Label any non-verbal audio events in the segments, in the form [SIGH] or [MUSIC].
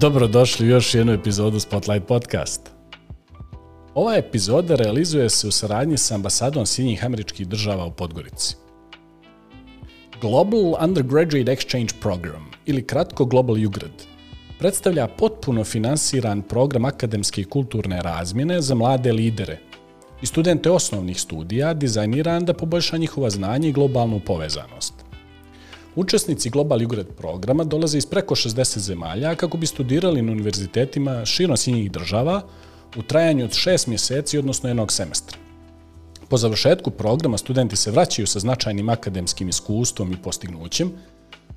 Dobrodošli u još jednu epizodu Spotlight Podcast. Ova epizoda realizuje se u saradnji sa ambasadom Sjedinjih američkih država u Podgorici. Global Undergraduate Exchange Program, ili kratko Global UGRAD, predstavlja potpuno finansiran program akademske i kulturne razmjene za mlade lidere i studente osnovnih studija dizajniran da poboljša njihova znanja i globalnu povezanost. Učesnici Global Ugrad programa dolaze iz preko 60 zemalja kako bi studirali na univerzitetima širom sinjih država u trajanju od 6 mjeseci, odnosno jednog semestra. Po završetku programa studenti se vraćaju sa značajnim akademskim iskustvom i postignućem,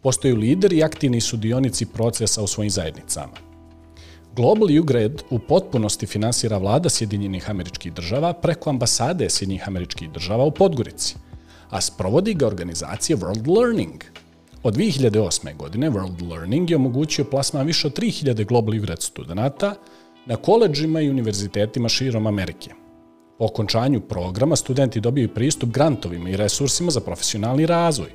postaju lideri i aktivni sudionici procesa u svojim zajednicama. Global UGRED u potpunosti finansira vlada Sjedinjenih američkih država preko ambasade Sjedinjenih američkih država u Podgorici, a sprovodi ga organizacija World Learning – od 2008. godine World Learning je omogućio plasman više od 3000 Global Evret studenta na koleđima i univerzitetima širom Amerike. Po okončanju programa studenti dobiju pristup grantovima i resursima za profesionalni razvoj,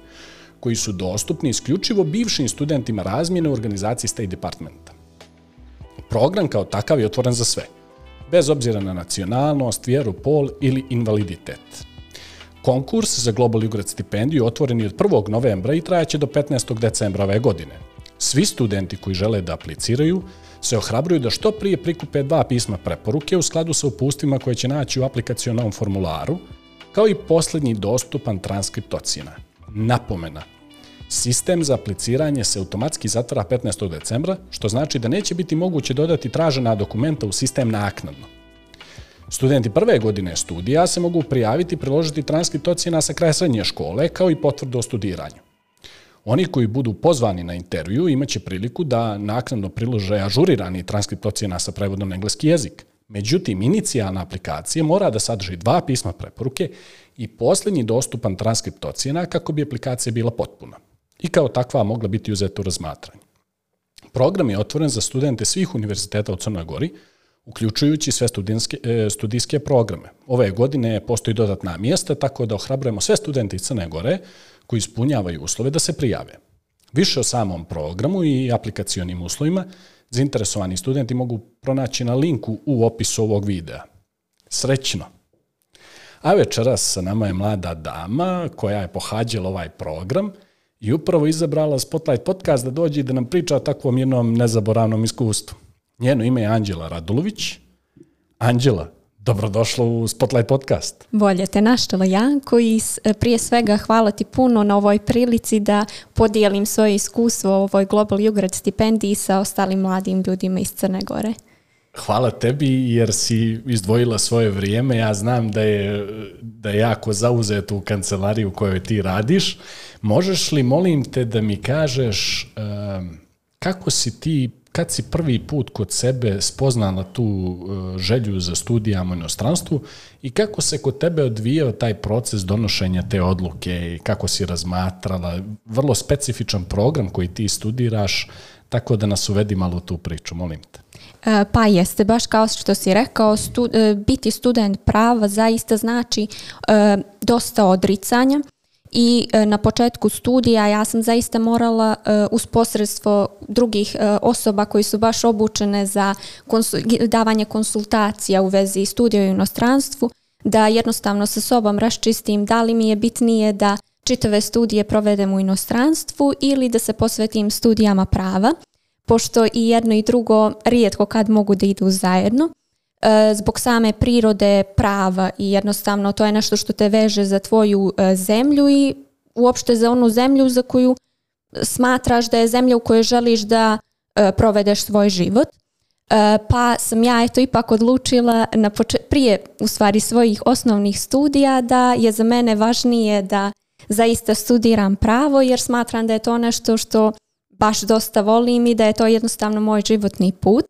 koji su dostupni isključivo bivšim studentima razmjene u organizaciji State Departmenta. Program kao takav je otvoren za sve, bez obzira na nacionalnost, vjeru, pol ili invaliditet. Konkurs za Global ugrad stipendiju otvoren je od 1. novembra i trajaće do 15. decembra ove godine. Svi studenti koji žele da apliciraju se ohrabruju da što prije prikupe dva pisma preporuke u skladu sa upustima koje će naći u aplikacijonom formularu, kao i posljednji dostupan transkript ocjena. Napomena. Sistem za apliciranje se automatski zatvara 15. decembra, što znači da neće biti moguće dodati tražena dokumenta u sistem naknadno. Studenti prve godine studija se mogu prijaviti i priložiti transkript ocjena sa kraja srednje škole kao i potvrdu o studiranju. Oni koji budu pozvani na intervju imaće priliku da naknadno prilože ažurirani transkript ocjena sa prevodom na engleski jezik. Međutim, inicijalna aplikacija mora da sadrži dva pisma preporuke i posljednji dostupan transkript ocjena kako bi aplikacija bila potpuna i kao takva mogla biti uzeta u razmatranje. Program je otvoren za studente svih univerziteta u Crnoj Gori, uključujući sve e, studijske, programe. Ove godine postoji dodatna mjesta, tako da ohrabrujemo sve studente iz Crne Gore koji ispunjavaju uslove da se prijave. Više o samom programu i aplikacionim uslovima zainteresovani studenti mogu pronaći na linku u opisu ovog videa. Srećno! A večeras sa nama je mlada dama koja je pohađala ovaj program i upravo izabrala Spotlight podcast da dođe i da nam priča o takvom jednom nezaboravnom iskustvu. Njeno ime je Anđela Radulović. Anđela, dobrodošla u Spotlight podcast. Volje te našla Janko i prije svega hvala ti puno na ovoj prilici da podijelim svoje iskustvo o ovoj Global Jugrad stipendiji sa ostalim mladim ljudima iz Crne Gore. Hvala tebi jer si izdvojila svoje vrijeme. Ja znam da je, da je jako zauzet u kancelariju u kojoj ti radiš. Možeš li, molim te, da mi kažeš kako si ti, kad si prvi put kod sebe spoznala tu e, želju za studijama u inostranstvu i kako se kod tebe odvijao taj proces donošenja te odluke i kako si razmatrala vrlo specifičan program koji ti studiraš, tako da nas uvedi malo tu priču, molim te. E, pa jeste, baš kao što si rekao, e, biti student prava zaista znači dosta odricanja, i e, na početku studija ja sam zaista morala e, uz posredstvo drugih e, osoba koji su baš obučene za davanje konsultacija u vezi studija u inostranstvu da jednostavno sa sobom raščistim da li mi je bitnije da čitave studije provedem u inostranstvu ili da se posvetim studijama prava, pošto i jedno i drugo rijetko kad mogu da idu zajedno. E, zbog same prirode prava i jednostavno to je nešto što te veže za tvoju e, zemlju i uopšte za onu zemlju za koju smatraš da je zemlja u kojoj želiš da e, provedeš svoj život. Pa sam ja eto ipak odlučila prije u stvari svojih osnovnih studija da je za mene važnije da zaista studiram pravo jer smatram da je to nešto što baš dosta volim i da je to jednostavno moj životni put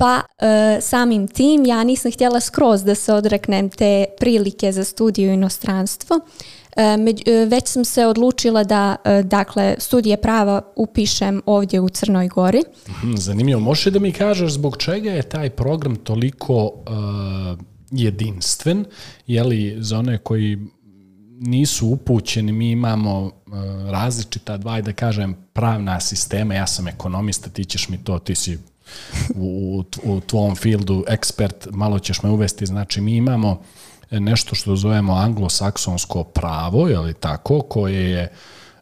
pa e, samim tim ja nisam htjela skroz da se odreknem te prilike za studiju u inostranstvo. E, e, već sam se odlučila da dakle studije prava upišem ovdje u Crnoj Gori. Mhm, zanimljivo, možeš da mi kažeš zbog čega je taj program toliko jedinstven, je li za one koji nisu upućeni, mi imamo različita dva, da kažem, pravna sistema, ja sam ekonomista, ti ćeš mi to, ti si u, u tvom fieldu ekspert, malo ćeš me uvesti, znači mi imamo nešto što zovemo anglosaksonsko pravo, je li tako, koje je,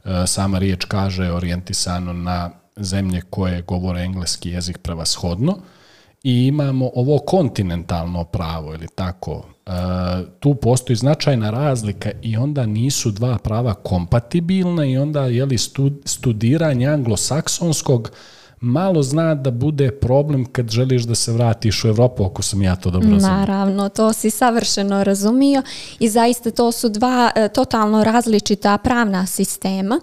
e, sama riječ kaže, orijentisano na zemlje koje govore engleski jezik prevashodno, i imamo ovo kontinentalno pravo ili tako. E, tu postoji značajna razlika i onda nisu dva prava kompatibilna i onda je li studiranje anglosaksonskog malo zna da bude problem kad želiš da se vratiš u Evropu, ako sam ja to dobro razumio. Naravno, to si savršeno razumio i zaista to su dva e, totalno različita pravna sistema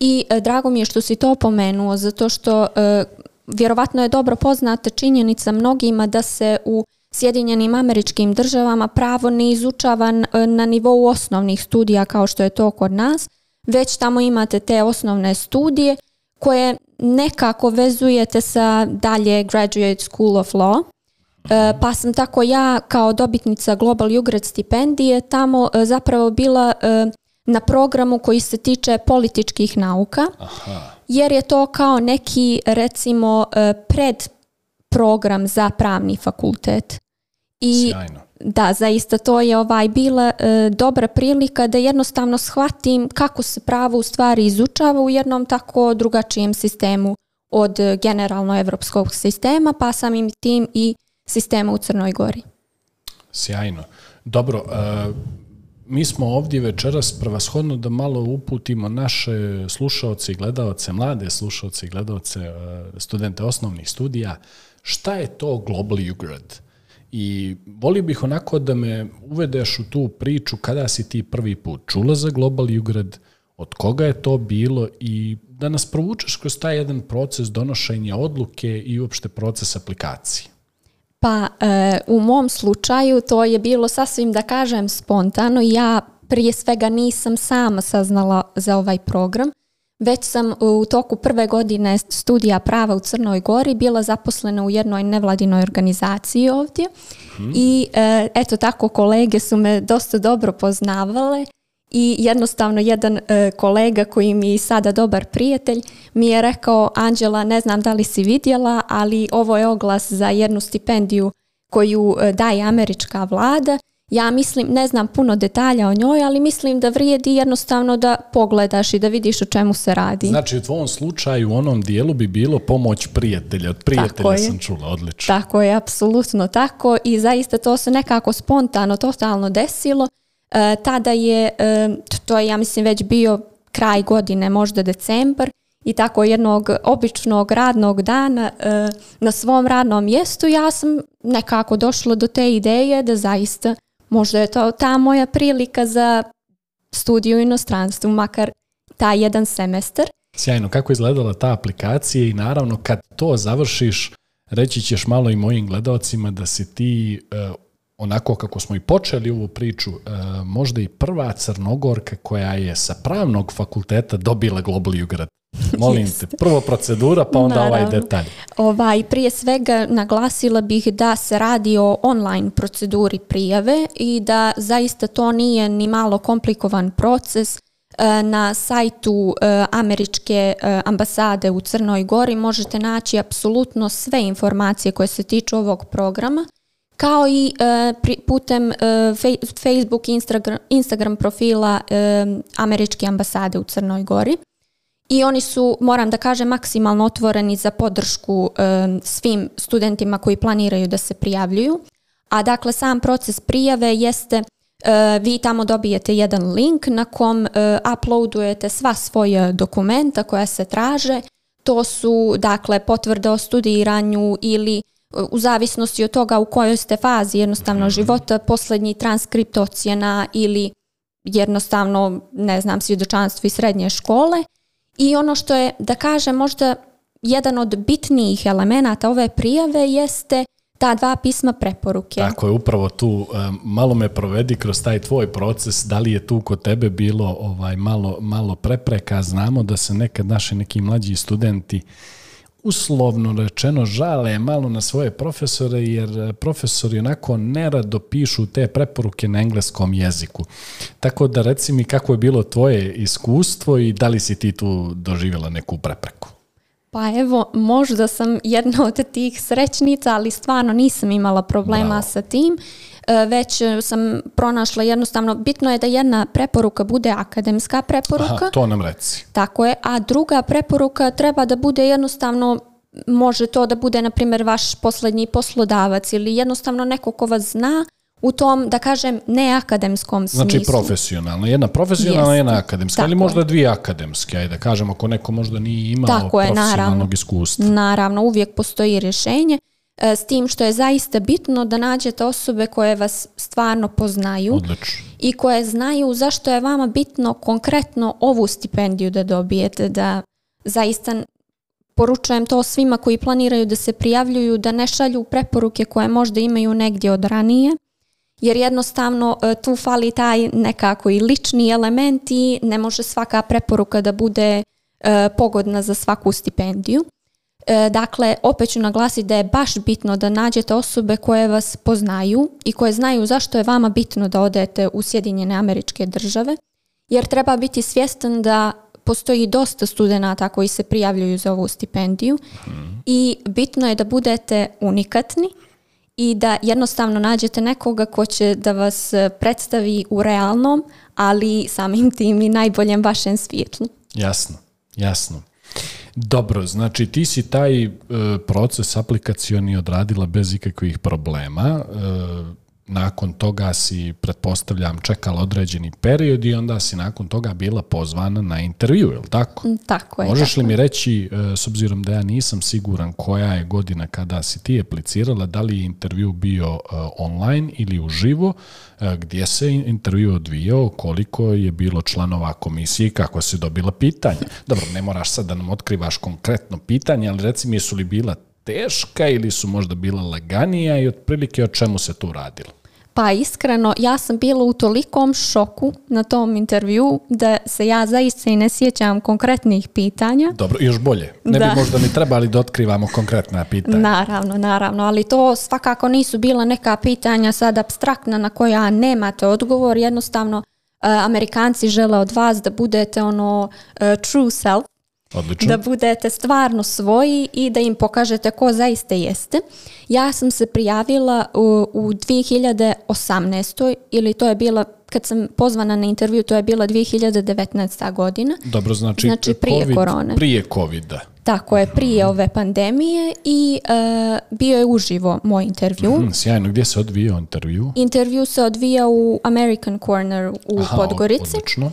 i e, drago mi je što si to pomenuo, zato što e, vjerovatno je dobro poznata činjenica mnogima da se u Sjedinjenim američkim državama pravo ne izučava e, na nivou osnovnih studija kao što je to kod nas, već tamo imate te osnovne studije koje nekako vezujete sa dalje Graduate School of Law. E, pa sam tako ja kao dobitnica Global Ugred stipendije tamo e, zapravo bila e, na programu koji se tiče političkih nauka. Aha. Jer je to kao neki recimo pred program za pravni fakultet. I Sjajno da, zaista to je ovaj bila e, dobra prilika da jednostavno shvatim kako se pravo u stvari izučava u jednom tako drugačijem sistemu od e, generalno evropskog sistema, pa samim tim i sistema u Crnoj Gori. Sjajno. Dobro, e, mi smo ovdje večeras prvashodno da malo uputimo naše slušaoce i gledalce, mlade slušaoce i gledalce, studente osnovnih studija, šta je to Global Ugrad? I volio bih onako da me uvedeš u tu priču kada si ti prvi put čula za Global Jugrad, od koga je to bilo i da nas provučeš kroz taj jedan proces donošenja odluke i uopšte proces aplikacije. Pa e, u mom slučaju to je bilo sasvim da kažem spontano. Ja prije svega nisam sama saznala za ovaj program. Već sam u toku prve godine studija prava u Crnoj Gori bila zaposlena u jednoj nevladinoj organizaciji ovdje mhm. i e, eto tako kolege su me dosta dobro poznavale i jednostavno jedan e, kolega koji mi je sada dobar prijatelj mi je rekao Anđela ne znam da li si vidjela ali ovo je oglas za jednu stipendiju koju e, daje američka vlada ja mislim, ne znam puno detalja o njoj, ali mislim da vrijedi jednostavno da pogledaš i da vidiš o čemu se radi. Znači u tvom slučaju u onom dijelu bi bilo pomoć prijatelja, od prijatelja tako sam je. čula, odlično. Tako je, apsolutno tako i zaista to se nekako spontano, totalno desilo. E, tada je, e, to je ja mislim već bio kraj godine, možda decembar, i tako jednog običnog radnog dana e, na svom radnom mjestu ja sam nekako došla do te ideje da zaista Možda je to ta moja prilika za studiju u inostranstvu, makar taj jedan semestar. Sjajno, kako je izgledala ta aplikacija i naravno kad to završiš, reći ćeš malo i mojim gledalcima da si ti e, onako kako smo i počeli ovu priču, e, možda i prva Crnogorka koja je sa pravnog fakulteta dobila Global Jugrad. [LAUGHS] Molim te, prvo procedura pa onda ovaj detalj. Ovaj, prije svega naglasila bih da se radi o online proceduri prijave i da zaista to nije ni malo komplikovan proces. E, na sajtu e, američke e, ambasade u Crnoj Gori možete naći apsolutno sve informacije koje se tiču ovog programa kao i putem Facebook, Instagram, Instagram profila Američke ambasade u Crnoj Gori i oni su, moram da kažem, maksimalno otvoreni za podršku svim studentima koji planiraju da se prijavljuju. A dakle, sam proces prijave jeste eh, vi tamo dobijete jedan link na kom eh, uploadujete sva svoja dokumenta koja se traže. To su dakle potvrde o studiranju ili eh, u zavisnosti od toga u kojoj ste fazi jednostavno mhm. života, posljednji transkript ocjena ili jednostavno, ne znam, svjedočanstvo iz srednje škole i ono što je, da kažem, možda jedan od bitnijih elemenata ove prijave jeste ta dva pisma preporuke. Tako je, upravo tu e, malo me provedi kroz taj tvoj proces, da li je tu kod tebe bilo ovaj malo, malo prepreka, znamo da se nekad naši neki mlađi studenti uslovno rečeno žale malo na svoje profesore jer e, profesori onako nerado pišu te preporuke na engleskom jeziku. Tako da reci mi kako je bilo tvoje iskustvo i da li si ti tu doživjela neku prepreku? Pa evo, možda sam jedna od tih srećnica, ali stvarno nisam imala problema sa tim. E, već e, sam pronašla jednostavno, bitno je da jedna preporuka bude akademska preporuka. to nam reci. Tako je, a druga preporuka treba da bude jednostavno može to da bude, na primjer, vaš posljednji poslodavac ili jednostavno neko ko vas zna u tom, da kažem, neakademskom znači, smislu. Znači profesionalno, jedna profesionalna, jedna akademska, Tako možda dvije akademske, ajde da kažem, ako neko možda nije imao Tako profesionalnog je, naravno, iskustva. Naravno, uvijek postoji rješenje. E, s tim što je zaista bitno da nađete osobe koje vas stvarno poznaju i koje znaju zašto je vama bitno konkretno ovu stipendiju da dobijete, da zaista poručujem to svima koji planiraju da se prijavljuju, da ne šalju preporuke koje možda imaju negdje od ranije, jer jednostavno e, tu fali taj nekako i lični element i ne može svaka preporuka da bude e, pogodna za svaku stipendiju. E, dakle, opet ću naglasiti da je baš bitno da nađete osobe koje vas poznaju i koje znaju zašto je vama bitno da odete u Sjedinjene američke države, jer treba biti svjestan da postoji dosta studenata koji se prijavljuju za ovu stipendiju mhm. i bitno je da budete unikatni i da jednostavno nađete nekoga ko će da vas predstavi u realnom, ali samim tim i najboljem vašem svijetlu. Jasno, jasno. Dobro, znači ti si taj e, proces aplikacioni odradila bez ikakvih problema e, nakon toga si, pretpostavljam, čekala određeni period i onda si nakon toga bila pozvana na intervju, je li tako? Mm, tako je. Možeš li mi reći, e, s obzirom da ja nisam siguran koja je godina kada si ti aplicirala, da li je intervju bio e, online ili uživo, e, gdje se intervju odvijao, koliko je bilo članova komisije i kako si dobila pitanje? Dobro, ne moraš sad da nam otkrivaš konkretno pitanje, ali recimo jesu li bila teška ili su možda bila laganija i otprilike o čemu se tu radilo? Pa iskreno, ja sam bila u tolikom šoku na tom intervju da se ja zaista i ne sjećam konkretnih pitanja. Dobro, još bolje. Ne bi možda mi trebali da otkrivamo konkretna pitanja. Naravno, naravno, ali to svakako nisu bila neka pitanja sad abstraktna na koja nemate odgovor. Jednostavno, e, Amerikanci žele od vas da budete ono e, true self, da budete stvarno svoji i da im pokažete ko zaista jeste. Ja sam se prijavila u, u 2018. ili to je bila kad sam pozvana na intervju, to je bila 2019. godina. Dobro, znači, znači prije korone. Prije covid Tako je, prije ove pandemije i e, bio je uživo moj intervju. Mm, sjajno, gdje se odvijao intervju? Intervju se odvija u American Corner u Aha, Podgorici. Odlično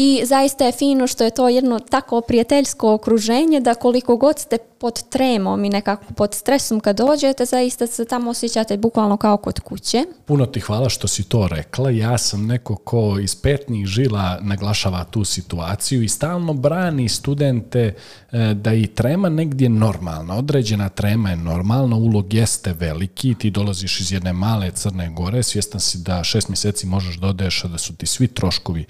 i zaista je fino što je to jedno tako prijateljsko okruženje da koliko god ste pod tremom i nekako pod stresom kad dođete, zaista se tamo osjećate bukvalno kao kod kuće. Puno ti hvala što si to rekla. Ja sam neko ko iz petnih žila naglašava tu situaciju i stalno brani studente e, da i trema negdje normalna. Određena trema je normalna, ulog jeste veliki, ti dolaziš iz jedne male Crne Gore, svjestan si da šest mjeseci možeš da odeš, da su ti svi troškovi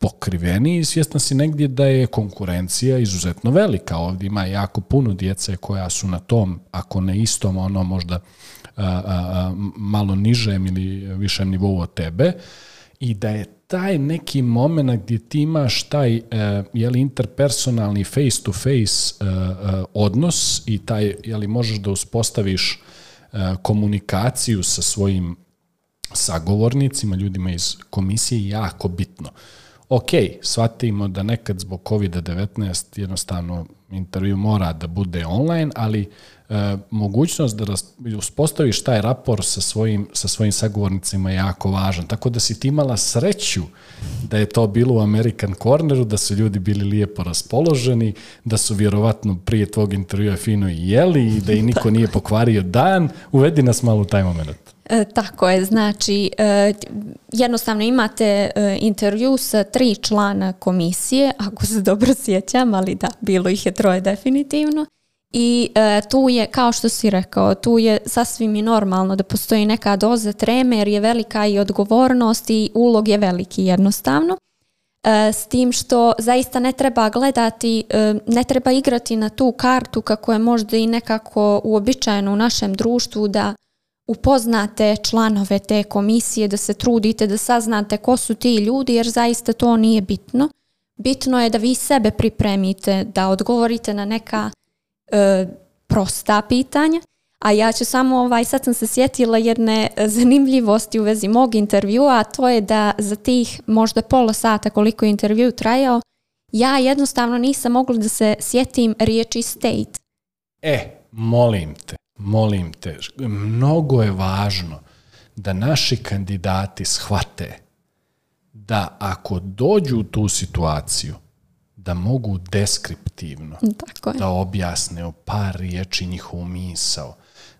pokriveni i svjesna si negdje da je konkurencija izuzetno velika. Ovdje ima jako puno djece koja su na tom, ako ne istom, ono možda malo nižem ili višem nivou od tebe i da je taj neki moment gdje ti imaš taj e, jeli, interpersonalni face-to-face e, e, odnos i taj, jeli, možeš da uspostaviš e, komunikaciju sa svojim sagovornicima, ljudima iz komisije, jako bitno ok, shvatimo da nekad zbog COVID-19 jednostavno intervju mora da bude online, ali e, mogućnost da uspostaviš taj rapor sa svojim, sa svojim sagovornicima je jako važan. Tako da si ti imala sreću da je to bilo u American Corneru, da su ljudi bili lijepo raspoloženi, da su vjerovatno prije tvog intervjua fino jeli i da i niko [LAUGHS] nije pokvario dan. Uvedi nas malo u taj moment. E, tako je, znači e, jednostavno imate e, intervju sa tri člana komisije, [LAUGHS] ako se dobro sjećam, ali da, bilo ih je troje definitivno. I tu je, kao što si rekao, tu je sasvim i normalno da postoji neka doza treme jer je velika i odgovornost i ulog je veliki jednostavno. S tim što zaista ne treba gledati, ne treba igrati na tu kartu kako je možda i nekako uobičajeno u našem društvu da upoznate članove te komisije, da se trudite da saznate ko su ti ljudi jer zaista to nije bitno. Bitno je da vi sebe pripremite, da odgovorite na neka e, prosta pitanja. A ja ću samo, ovaj, sad sam se sjetila jedne e, zanimljivosti u vezi mog intervjua, a to je da za tih možda pola sata koliko je intervju trajao, ja jednostavno nisam mogla da se sjetim riječi state. E, molim te molim te, mnogo je važno da naši kandidati shvate da ako dođu u tu situaciju, da mogu deskriptivno da objasne o par riječi njihovu misao,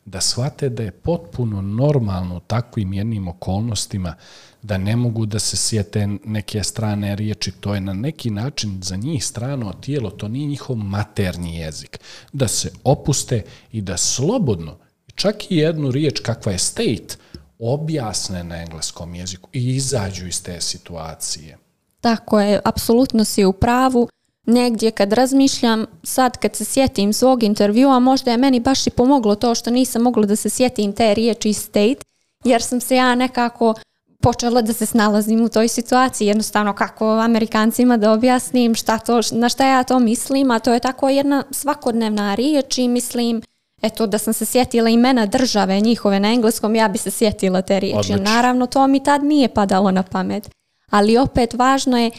da shvate da je potpuno normalno u takvim jednim okolnostima da ne mogu da se sjete neke strane riječi, to je na neki način za njih strano tijelo, to nije njihov materni jezik, da se opuste i da slobodno, čak i jednu riječ kakva je state, objasne na engleskom jeziku i izađu iz te situacije. Tako je, apsolutno si u pravu negdje kad razmišljam, sad kad se sjetim svog intervjua, možda je meni baš i pomoglo to što nisam mogla da se sjetim te riječi state, jer sam se ja nekako počela da se snalazim u toj situaciji, jednostavno kako Amerikancima da objasnim šta to, na šta ja to mislim, a to je tako jedna svakodnevna riječ i mislim eto da sam se sjetila imena države njihove na engleskom, ja bi se sjetila te riječi. Naravno to mi tad nije padalo na pamet. Ali opet važno je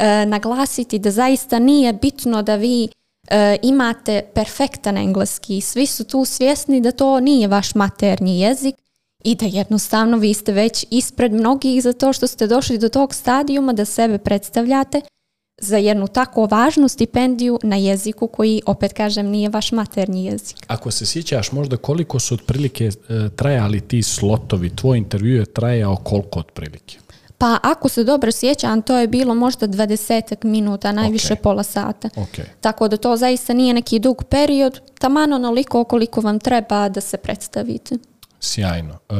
E, naglasiti da zaista nije bitno da vi e, imate perfektan engleski. Svi su tu svjesni da to nije vaš maternji jezik i da jednostavno vi ste već ispred mnogih za to što ste došli do tog stadijuma da sebe predstavljate za jednu tako važnu stipendiju na jeziku koji, opet kažem, nije vaš maternji jezik. Ako se sjećaš možda koliko su otprilike e, trajali ti slotovi, tvoj intervju je trajao koliko otprilike? Pa ako se dobro sjećam, to je bilo možda dvadesetak minuta, najviše pola sata. Tako da to zaista nije neki dug period, taman onoliko koliko vam treba da se predstavite. Sjajno. E,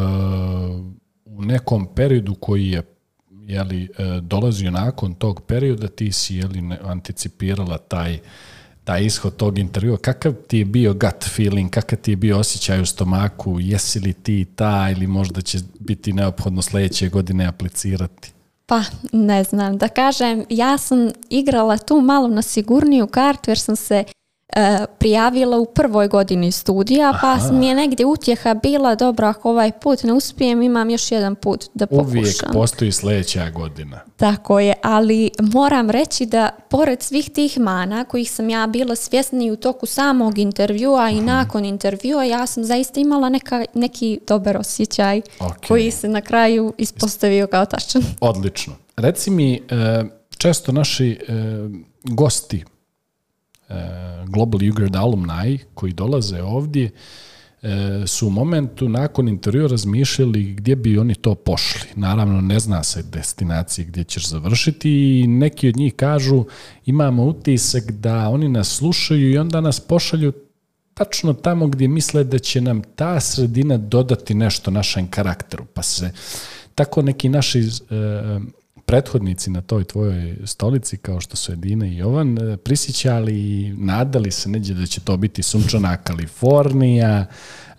u nekom periodu koji je jeli, e, dolazio nakon tog perioda, ti si jeli, anticipirala taj taj ishod tog intervjua, kakav ti je bio gut feeling, kakav ti je bio osjećaj u stomaku, jesi li ti ta ili možda će biti neophodno sljedeće godine aplicirati? Pa, ne znam, da kažem, ja sam igrala tu malo na sigurniju kartu jer sam se E, prijavila u prvoj godini studija, pa mi je negdje utjeha bila, dobro, ako ovaj put ne uspijem, imam još jedan put da pokušam. Uvijek postoji sljedeća godina. Tako je, ali moram reći da pored svih tih mana kojih sam ja bila svjesna i u toku samog intervjua i mhm. nakon intervjua, ja sam zaista imala neki dobar osjećaj koji se na kraju ispostavio kao tačan. Odlično. Reci mi, e, često naši e, gosti Eh, Global Ugrad alumni koji dolaze ovdje eh, su u momentu nakon intervjua razmišljali gdje bi oni to pošli. Naravno, ne zna se destinacije gdje ćeš završiti i neki od njih kažu imamo utisak da oni nas slušaju i onda nas pošalju tačno tamo gdje misle da će nam ta sredina dodati nešto našem karakteru. Pa se tako neki naši eh, prethodnici na toj tvojoj stolici, kao što su Edina i Jovan, e, prisjećali i nadali se neđe da će to biti sunčana Kalifornija,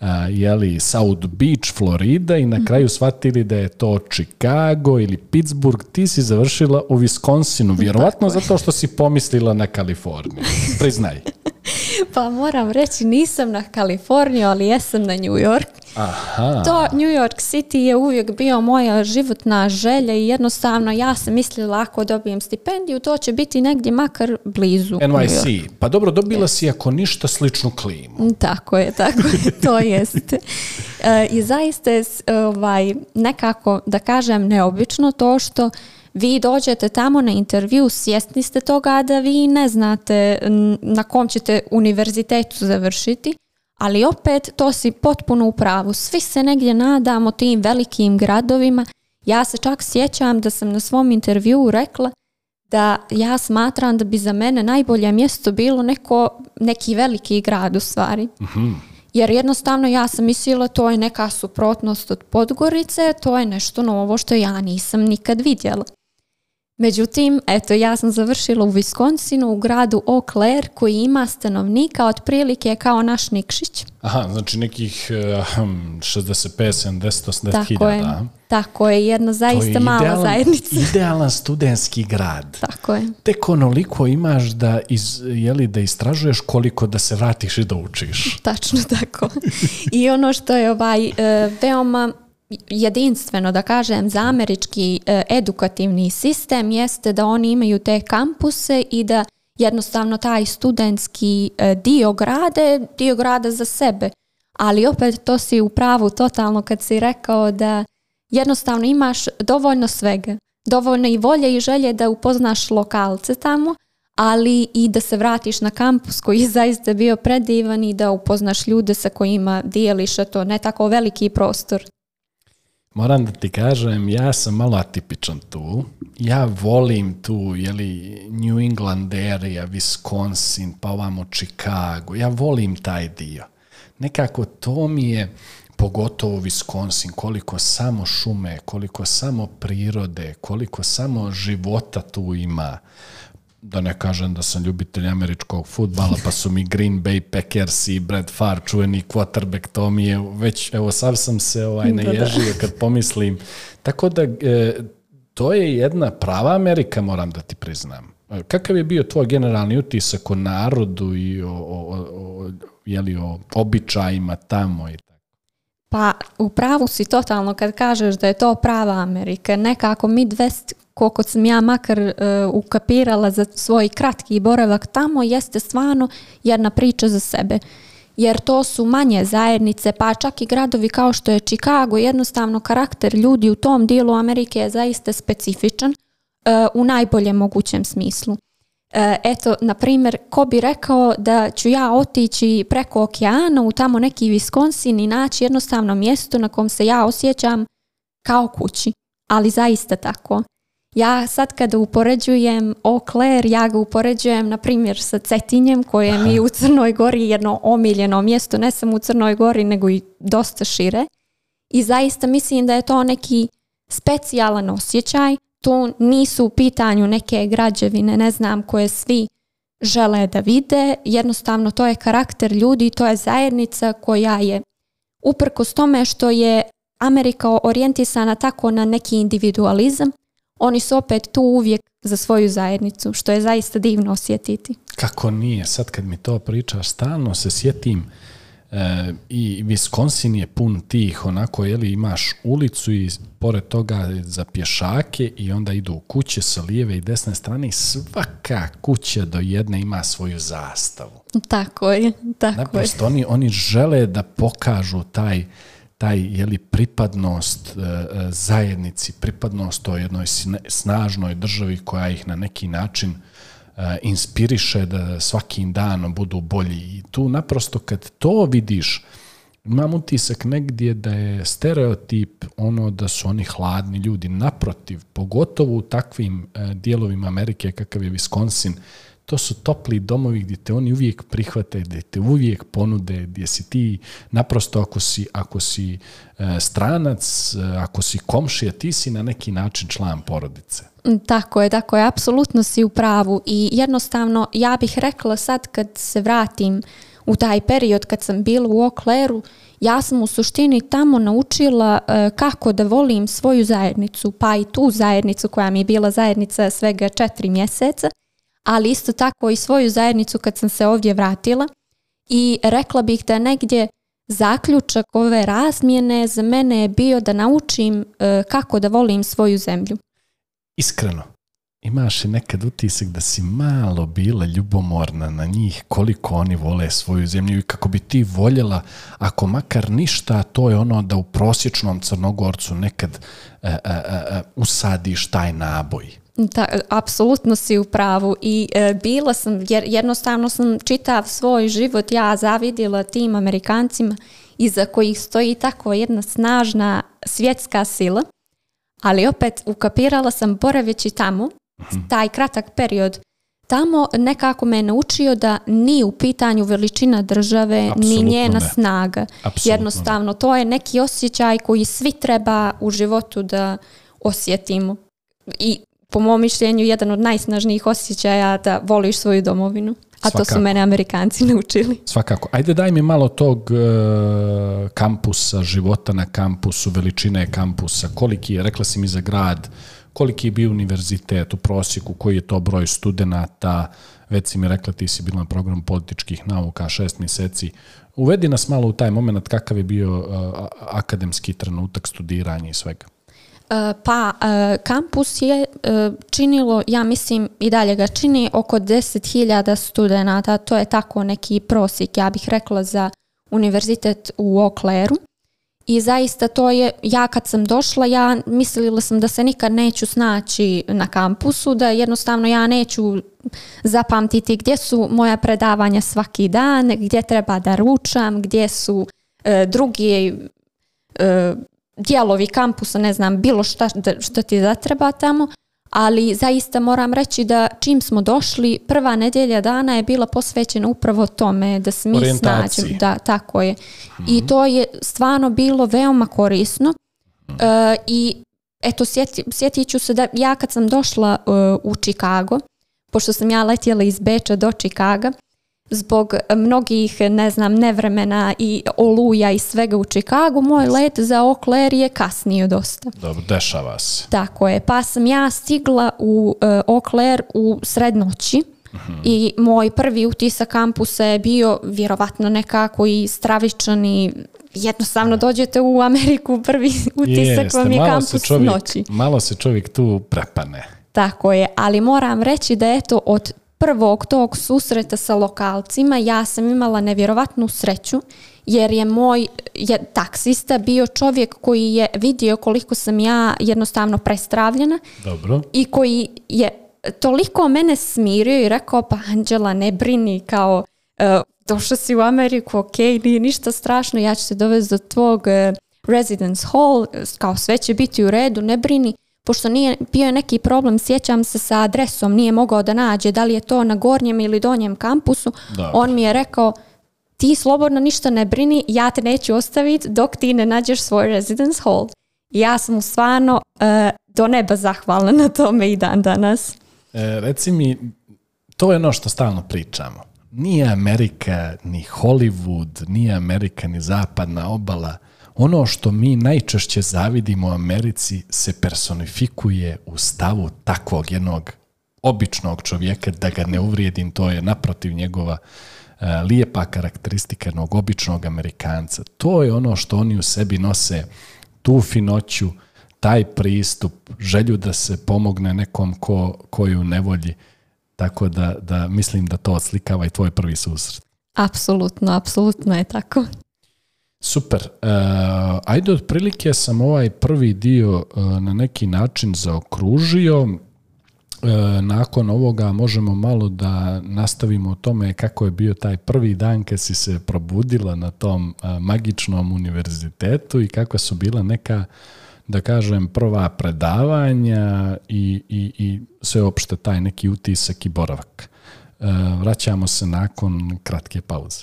e, je jeli South Beach, Florida i na mhm. kraju shvatili da je to Chicago ili Pittsburgh. Ti si završila u Wisconsinu, vjerovatno zato što si pomislila na Kaliforniju. Priznaj. [LAUGHS] [LAUGHS] pa moram reći, nisam na Kaliforniju, ali jesam na New York. Aha. To New York City je uvijek bio moja životna želja i jednostavno ja sam mislila ako dobijem stipendiju, to će biti negdje makar blizu. NYC. Pa dobro, dobila si ako ništa sličnu klimu. Mm, tako je, tako je, [LAUGHS] to jeste. I zaista je ovaj, nekako, da kažem, neobično to što vi dođete tamo na intervju, svjesni ste toga da vi ne znate na kom ćete univerzitetu završiti, ali opet to si potpuno u pravu. Svi se negdje nadamo tim velikim gradovima. Ja se čak sjećam da sam na svom intervju rekla da ja smatram da bi za mene najbolje mjesto bilo neko, neki veliki grad u stvari. Mhm. Jer jednostavno ja sam mislila to je neka suprotnost od Podgorice, to je nešto novo što ja nisam nikad vidjela. Međutim, eto, ja sam završila u Viskonsinu u gradu Eau koji ima stanovnika otprilike kao naš Nikšić. Aha, znači nekih 65, 70, 80 tako Je, tako jedna zaista je mala idealan, zajednica. [LAUGHS] idealan studentski grad. Tako je. Tek onoliko imaš da, jeli, da istražuješ koliko da se vratiš i da učiš. Tačno tako. I ono što je ovaj, e, veoma jedinstveno da kažem za američki e, edukativni sistem jeste da oni imaju te kampuse i da jednostavno taj studentski e, dio grade, dio grade za sebe. Ali opet to si u pravu totalno kad si rekao da jednostavno imaš dovoljno svega. Dovoljno i volje i želje da upoznaš lokalce tamo, ali i da se vratiš na kampus koji je [LAUGHS] zaista bio predivan i da upoznaš ljude sa kojima dijeliš to ne tako veliki prostor. Moram da ti kažem, ja sam malo atipičan tu. Ja volim tu, jeli, New England area, Wisconsin, pa ovamo Chicago. Ja volim taj dio. Nekako to mi je, pogotovo Wisconsin, koliko samo šume, koliko samo prirode, koliko samo života tu ima da ne kažem da sam ljubitelj američkog futbala, pa su mi Green Bay Packers i Brad Farr, čuveni quarterback, to mi je već, evo sav sam se ovaj [LAUGHS] naježio kad pomislim. Tako da, e, to je jedna prava Amerika, moram da ti priznam. E, kakav je bio tvoj generalni utisak o narodu i o, o, o, jeli, o običajima tamo i Pa u pravu si totalno kad kažeš da je to prava Amerika. Nekako Midwest koliko sam ja makar e, ukapirala za svoj kratki boravak tamo, jeste stvarno jedna priča za sebe. Jer to su manje zajednice, pa čak i gradovi kao što je Chicago, jednostavno karakter ljudi u tom dijelu Amerike je zaista specifičan e, u najboljem mogućem smislu. E, eto, na primjer, ko bi rekao da ću ja otići preko okeana u tamo neki Wisconsin i naći jednostavno mjesto na kom se ja osjećam kao kući, ali zaista tako ja sad kada upoređujem Okler, ja ga upoređujem na primjer sa Cetinjem koje je mi u Crnoj Gori jedno omiljeno mjesto, ne samo u Crnoj Gori nego i dosta šire. I zaista mislim da je to neki specijalan osjećaj, tu nisu u pitanju neke građevine, ne znam, koje svi žele da vide, jednostavno to je karakter ljudi, to je zajednica koja je uprkos tome što je Amerika orijentisana tako na neki individualizam, oni su opet tu uvijek za svoju zajednicu, što je zaista divno osjetiti. Kako nije? Sad kad mi to pričaš, stalno se sjetim e, i Wisconsin je pun tih, onako, jeli imaš ulicu i pored toga za pješake i onda idu u kuće sa lijeve i desne strane i svaka kuća do jedne ima svoju zastavu. Tako je, tako Naprosto, je. Oni, oni žele da pokažu taj taj je li pripadnost e, e, zajednici, pripadnost toj jednoj snažnoj državi koja ih na neki način e, inspiriše da svakim danom budu bolji. I tu naprosto kad to vidiš, imam utisak negdje da je stereotip ono da su oni hladni ljudi. Naprotiv, pogotovo u takvim dijelovima Amerike kakav je Wisconsin, to su topli domovi gdje te oni uvijek prihvate, gdje te uvijek ponude, gdje si ti naprosto ako si, ako si e, stranac, e, ako si komšija, ti si na neki način član porodice. Tako je, tako je, apsolutno si u pravu i jednostavno ja bih rekla sad kad se vratim u taj period kad sam bila u Okleru, ja sam u suštini tamo naučila e, kako da volim svoju zajednicu, pa i tu zajednicu koja mi je bila zajednica svega četiri mjeseca ali isto tako i svoju zajednicu kad sam se ovdje vratila i rekla bih da negdje zaključak ove razmjene za mene je bio da naučim e, kako da volim svoju zemlju. Iskreno, imaš i nekad utisak da si malo bila ljubomorna na njih koliko oni vole svoju zemlju i kako bi ti voljela, ako makar ništa, to je ono da u prosječnom crnogorcu nekad e, e, usadiš taj naboj. Da, apsolutno si u pravu i e, bila sam, jer jednostavno sam čitav svoj život ja zavidila tim Amerikancima iza kojih stoji tako jedna snažna svjetska sila, ali opet ukapirala sam boraveći tamo, mhm. taj kratak period, tamo nekako me je naučio da ni u pitanju veličina države, ni njena snaga. jednostavno, to je neki osjećaj koji svi treba u životu da osjetimo. I po mom mišljenju, jedan od najsnažnijih osjećaja da voliš svoju domovinu. A to su mene Amerikanci [LAUGHS] naučili. Svakako. Ajde daj mi malo tog e, kampusa, života na kampusu, veličine kampusa. Koliki je, rekla si mi za grad, koliki je bio univerzitet u prosjeku, koji je to broj studenta, već si mi rekla ti si bila na programu političkih nauka šest mjeseci. Uvedi nas malo u taj moment kakav je bio e, akademski trenutak studiranja i svega. E, pa, e, kampus je e, činilo, ja mislim i dalje ga čini, oko 10.000 studenata. To je tako neki prosjek, ja bih rekla, za univerzitet u Okleru. I zaista to je, ja kad sam došla, ja mislila sam da se nikad neću snaći na kampusu, da jednostavno ja neću zapamtiti gdje su moja predavanja svaki dan, gdje treba da ručam, gdje su drugi dijelovi kampusa, ne znam, bilo šta što ti zatreba tamo, ali zaista moram reći da čim smo došli, prva nedjelja dana je bila posvećena upravo tome da se mi Da, tako je. I mhm. to je stvarno bilo veoma korisno. Mhm. E, I eto, sjeti, sjetit ću se da ja kad sam došla e, u Čikago, pošto sam ja letjela iz Beča do Čikaga, zbog e, mnogih, ne znam, nevremena i oluja i svega u Čikagu, moj let za Okler je kasnio dosta. Dobro, dešava se. Tako je, pa sam ja stigla u uh, Okler u srednoći mhm. i moj prvi utisak kampusa je bio vjerovatno nekako i stravičan i jednostavno dođete u Ameriku, prvi utisak vam je kampus čovjek, noći. Malo se čovjek tu prepane. Tako je, ali moram reći da eto od prvog tog susreta sa lokalcima ja sam imala nevjerovatnu sreću jer je moj je, taksista bio čovjek koji je vidio koliko sam ja jednostavno prestravljena Dobro. i koji je toliko mene smirio i rekao pa Anđela ne brini kao uh, došla si u Ameriku, ok, nije ništa strašno, ja ću se dovesti do tvog uh, residence hall, kao sve će biti u redu, ne brini pošto nije, bio je neki problem, sjećam se sa adresom, nije mogao da nađe da li je to na gornjem ili donjem kampusu, on mi je rekao ti slobodno ništa ne brini, ja te neću ostaviti dok ti ne nađeš svoj residence hall. Ja sam mu stvarno eh, do neba zahvalna na tome i dan danas. E, reci mi, to je ono što stalno pričamo. Nije Amerika ni Hollywood, nije Amerika ni zapadna obala ono što mi najčešće zavidimo u Americi se personifikuje u stavu takvog jednog običnog čovjeka, da ga ne uvrijedim, to je naprotiv njegova e, lijepa karakteristika jednog običnog Amerikanca. To je ono što oni u sebi nose, tu finoću, taj pristup, želju da se pomogne nekom ko, koju nevolji. Tako da, da mislim da to odslikava i tvoj prvi susret. Apsolutno, apsolutno je tako. Super. E, ajde, otprilike sam ovaj prvi dio e, na neki način zaokružio. E, nakon ovoga možemo malo da nastavimo o tome kako je bio taj prvi dan kad si se probudila na tom magičnom univerzitetu i kakva su bila neka da kažem, prva predavanja i, i, i opšte taj neki utisak i boravak. Vraćamo se nakon kratke pauze.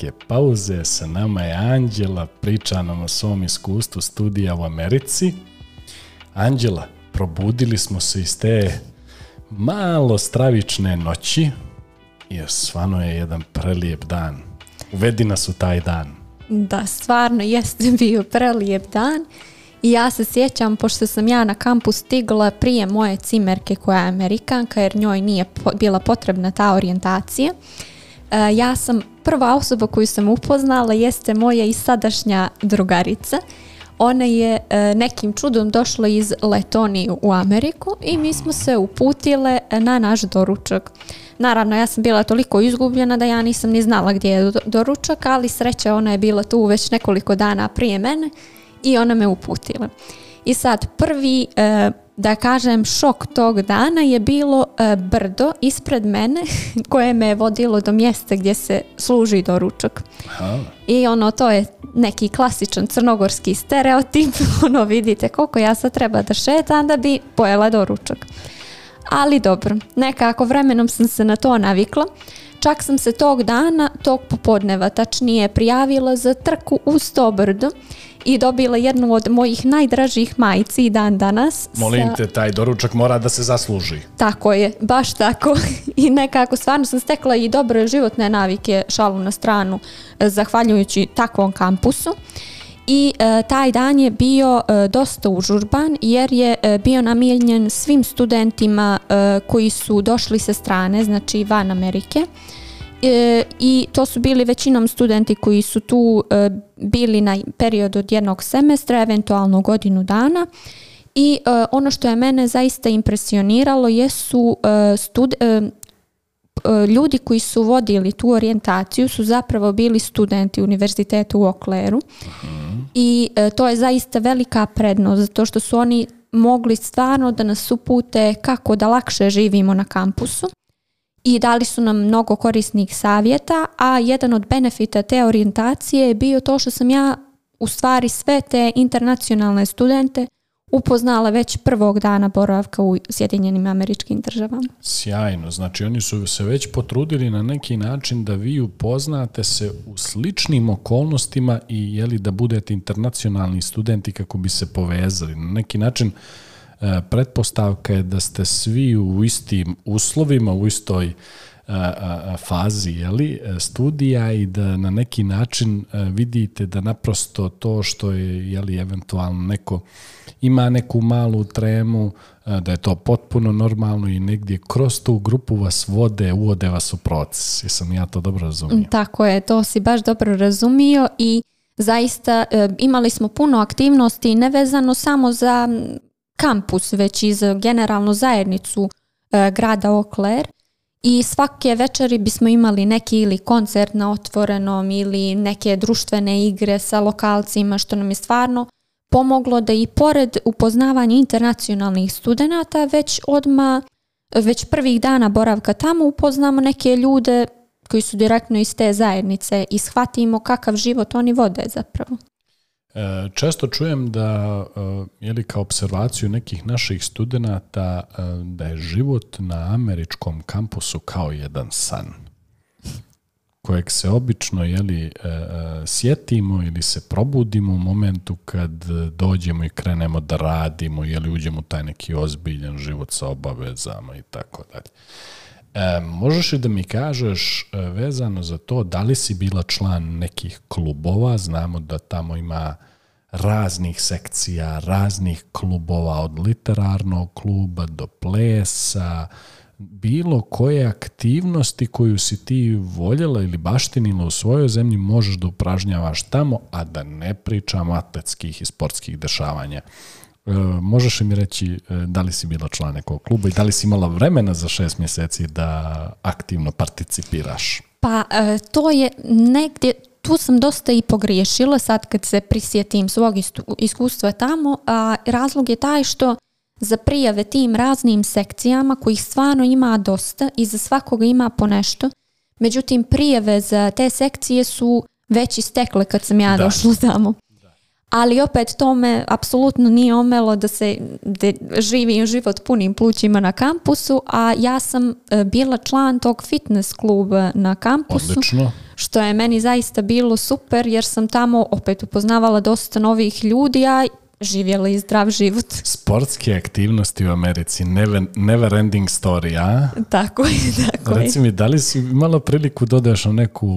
kratke pauze. Sa nama je Anđela, priča nam o svom iskustvu studija u Americi. Anđela, probudili smo se iz te malo stravične noći, jer svano je jedan prelijep dan. Uvedi nas u taj dan. Da, stvarno jeste [LAUGHS] bio prelijep dan. I ja se sjećam, pošto sam ja na kampu stigla prije moje cimerke koja je amerikanka, jer njoj nije bila potrebna ta orijentacija. E, ja sam prva osoba koju sam upoznala jeste moja i sadašnja drugarica. Ona je e, nekim čudom došla iz Letonije u Ameriku i mi smo se uputile e, na naš doručak. Naravno, ja sam bila toliko izgubljena da ja nisam ni znala gdje je doručak, ali sreća ona je bila tu već nekoliko dana prije mene i ona me uputila. I sad prvi e, da kažem šok tog dana je bilo e, brdo ispred mene [LAUGHS] koje me je vodilo do mjesta gdje se služi doručak. I ono to je neki klasičan crnogorski stereotip, [LAUGHS] ono vidite koliko ja sad treba da šetam da bi pojela doručak. Ali dobro, nekako vremenom sam se na to navikla. Čak sam se tog dana, tog popodneva tačnije, prijavila za trku uz to brdo i dobila jednu od mojih najdražih majici i dan danas. Molim te, taj doručak mora da se zasluži. Tako je, baš tako. [LAUGHS] I nekako stvarno sam stekla i dobre životne navike šalu na stranu e, zahvaljujući takvom kampusu. I e, taj dan je bio e, dosta užurban jer je bio namijenjen svim studentima koji su došli sa strane, znači van Amerike. E, i to su bili većinom studenti koji su tu e, bili na period od jednog semestra, eventualno godinu dana i e, ono što je mene zaista impresioniralo jesu ljudi koji su vodili tu orijentaciju su zapravo bili studenti univerziteta u Okleru i to je zaista velika prednost zato što su oni mogli stvarno da nas upute kako da lakše živimo na kampusu i dali su nam mnogo korisnih savjeta, a jedan od benefita te orijentacije je bio to što sam ja u stvari sve te internacionalne studente upoznala već prvog dana boravka u Sjedinjenim američkim državama. Sjajno, znači oni su se već potrudili na neki način da vi upoznate se u sličnim okolnostima i jeli da budete internacionalni studenti kako bi se povezali. Na neki način E, pretpostavka je da ste svi u istim uslovima, u istoj e, e, fazi jeli, studija i da na neki način vidite da naprosto to što je li eventualno neko ima neku malu tremu, da je to potpuno normalno i negdje kroz tu grupu vas vode, uvode vas u proces. Jesam ja to dobro razumio? Tako je, to si baš dobro razumio i zaista imali smo puno aktivnosti nevezano samo za kampus, već iz za generalnu zajednicu e, grada Okler i svake večeri bismo imali neki ili koncert na otvorenom ili neke društvene igre sa lokalcima što nam je stvarno pomoglo da i pored upoznavanja internacionalnih studenata već odma već prvih dana boravka tamo upoznamo neke ljude koji su direktno iz te zajednice i shvatimo kakav život oni vode zapravo. E, često čujem da, e, je li kao observaciju nekih naših studenta, e, da je život na američkom kampusu kao jedan san kojeg se obično jeli, sjetimo ili se probudimo u momentu kad dođemo i krenemo da radimo ili uđemo u taj neki ozbiljan život sa obavezama i tako dalje. E, možeš li da mi kažeš e, vezano za to da li si bila član nekih klubova, znamo da tamo ima raznih sekcija, raznih klubova, od literarnog kluba do plesa, bilo koje aktivnosti koju si ti voljela ili baštinila u svojoj zemlji možeš da upražnjavaš tamo, a da ne pričamo atletskih i sportskih dešavanja. E, možeš li mi reći e, da li si bila član nekog kluba i da li si imala vremena za šest mjeseci da aktivno participiraš? Pa e, to je negdje, tu sam dosta i pogriješila sad kad se prisjetim svog iskustva tamo, a razlog je taj što za prijave tim raznim sekcijama kojih stvarno ima dosta i za svakoga ima ponešto, Međutim, prijave za te sekcije su već istekle kad sam ja došla tamo ali opet to me apsolutno nije omelo da se živi živim život punim plućima na kampusu, a ja sam e, bila član tog fitness kluba na kampusu. Odlično. Što je meni zaista bilo super jer sam tamo opet upoznavala dosta novih ljudi, a živjeli zdrav život. Sportske aktivnosti u Americi, never, never ending story, a? Tako je, tako mi, da li si imala priliku dodaš na neku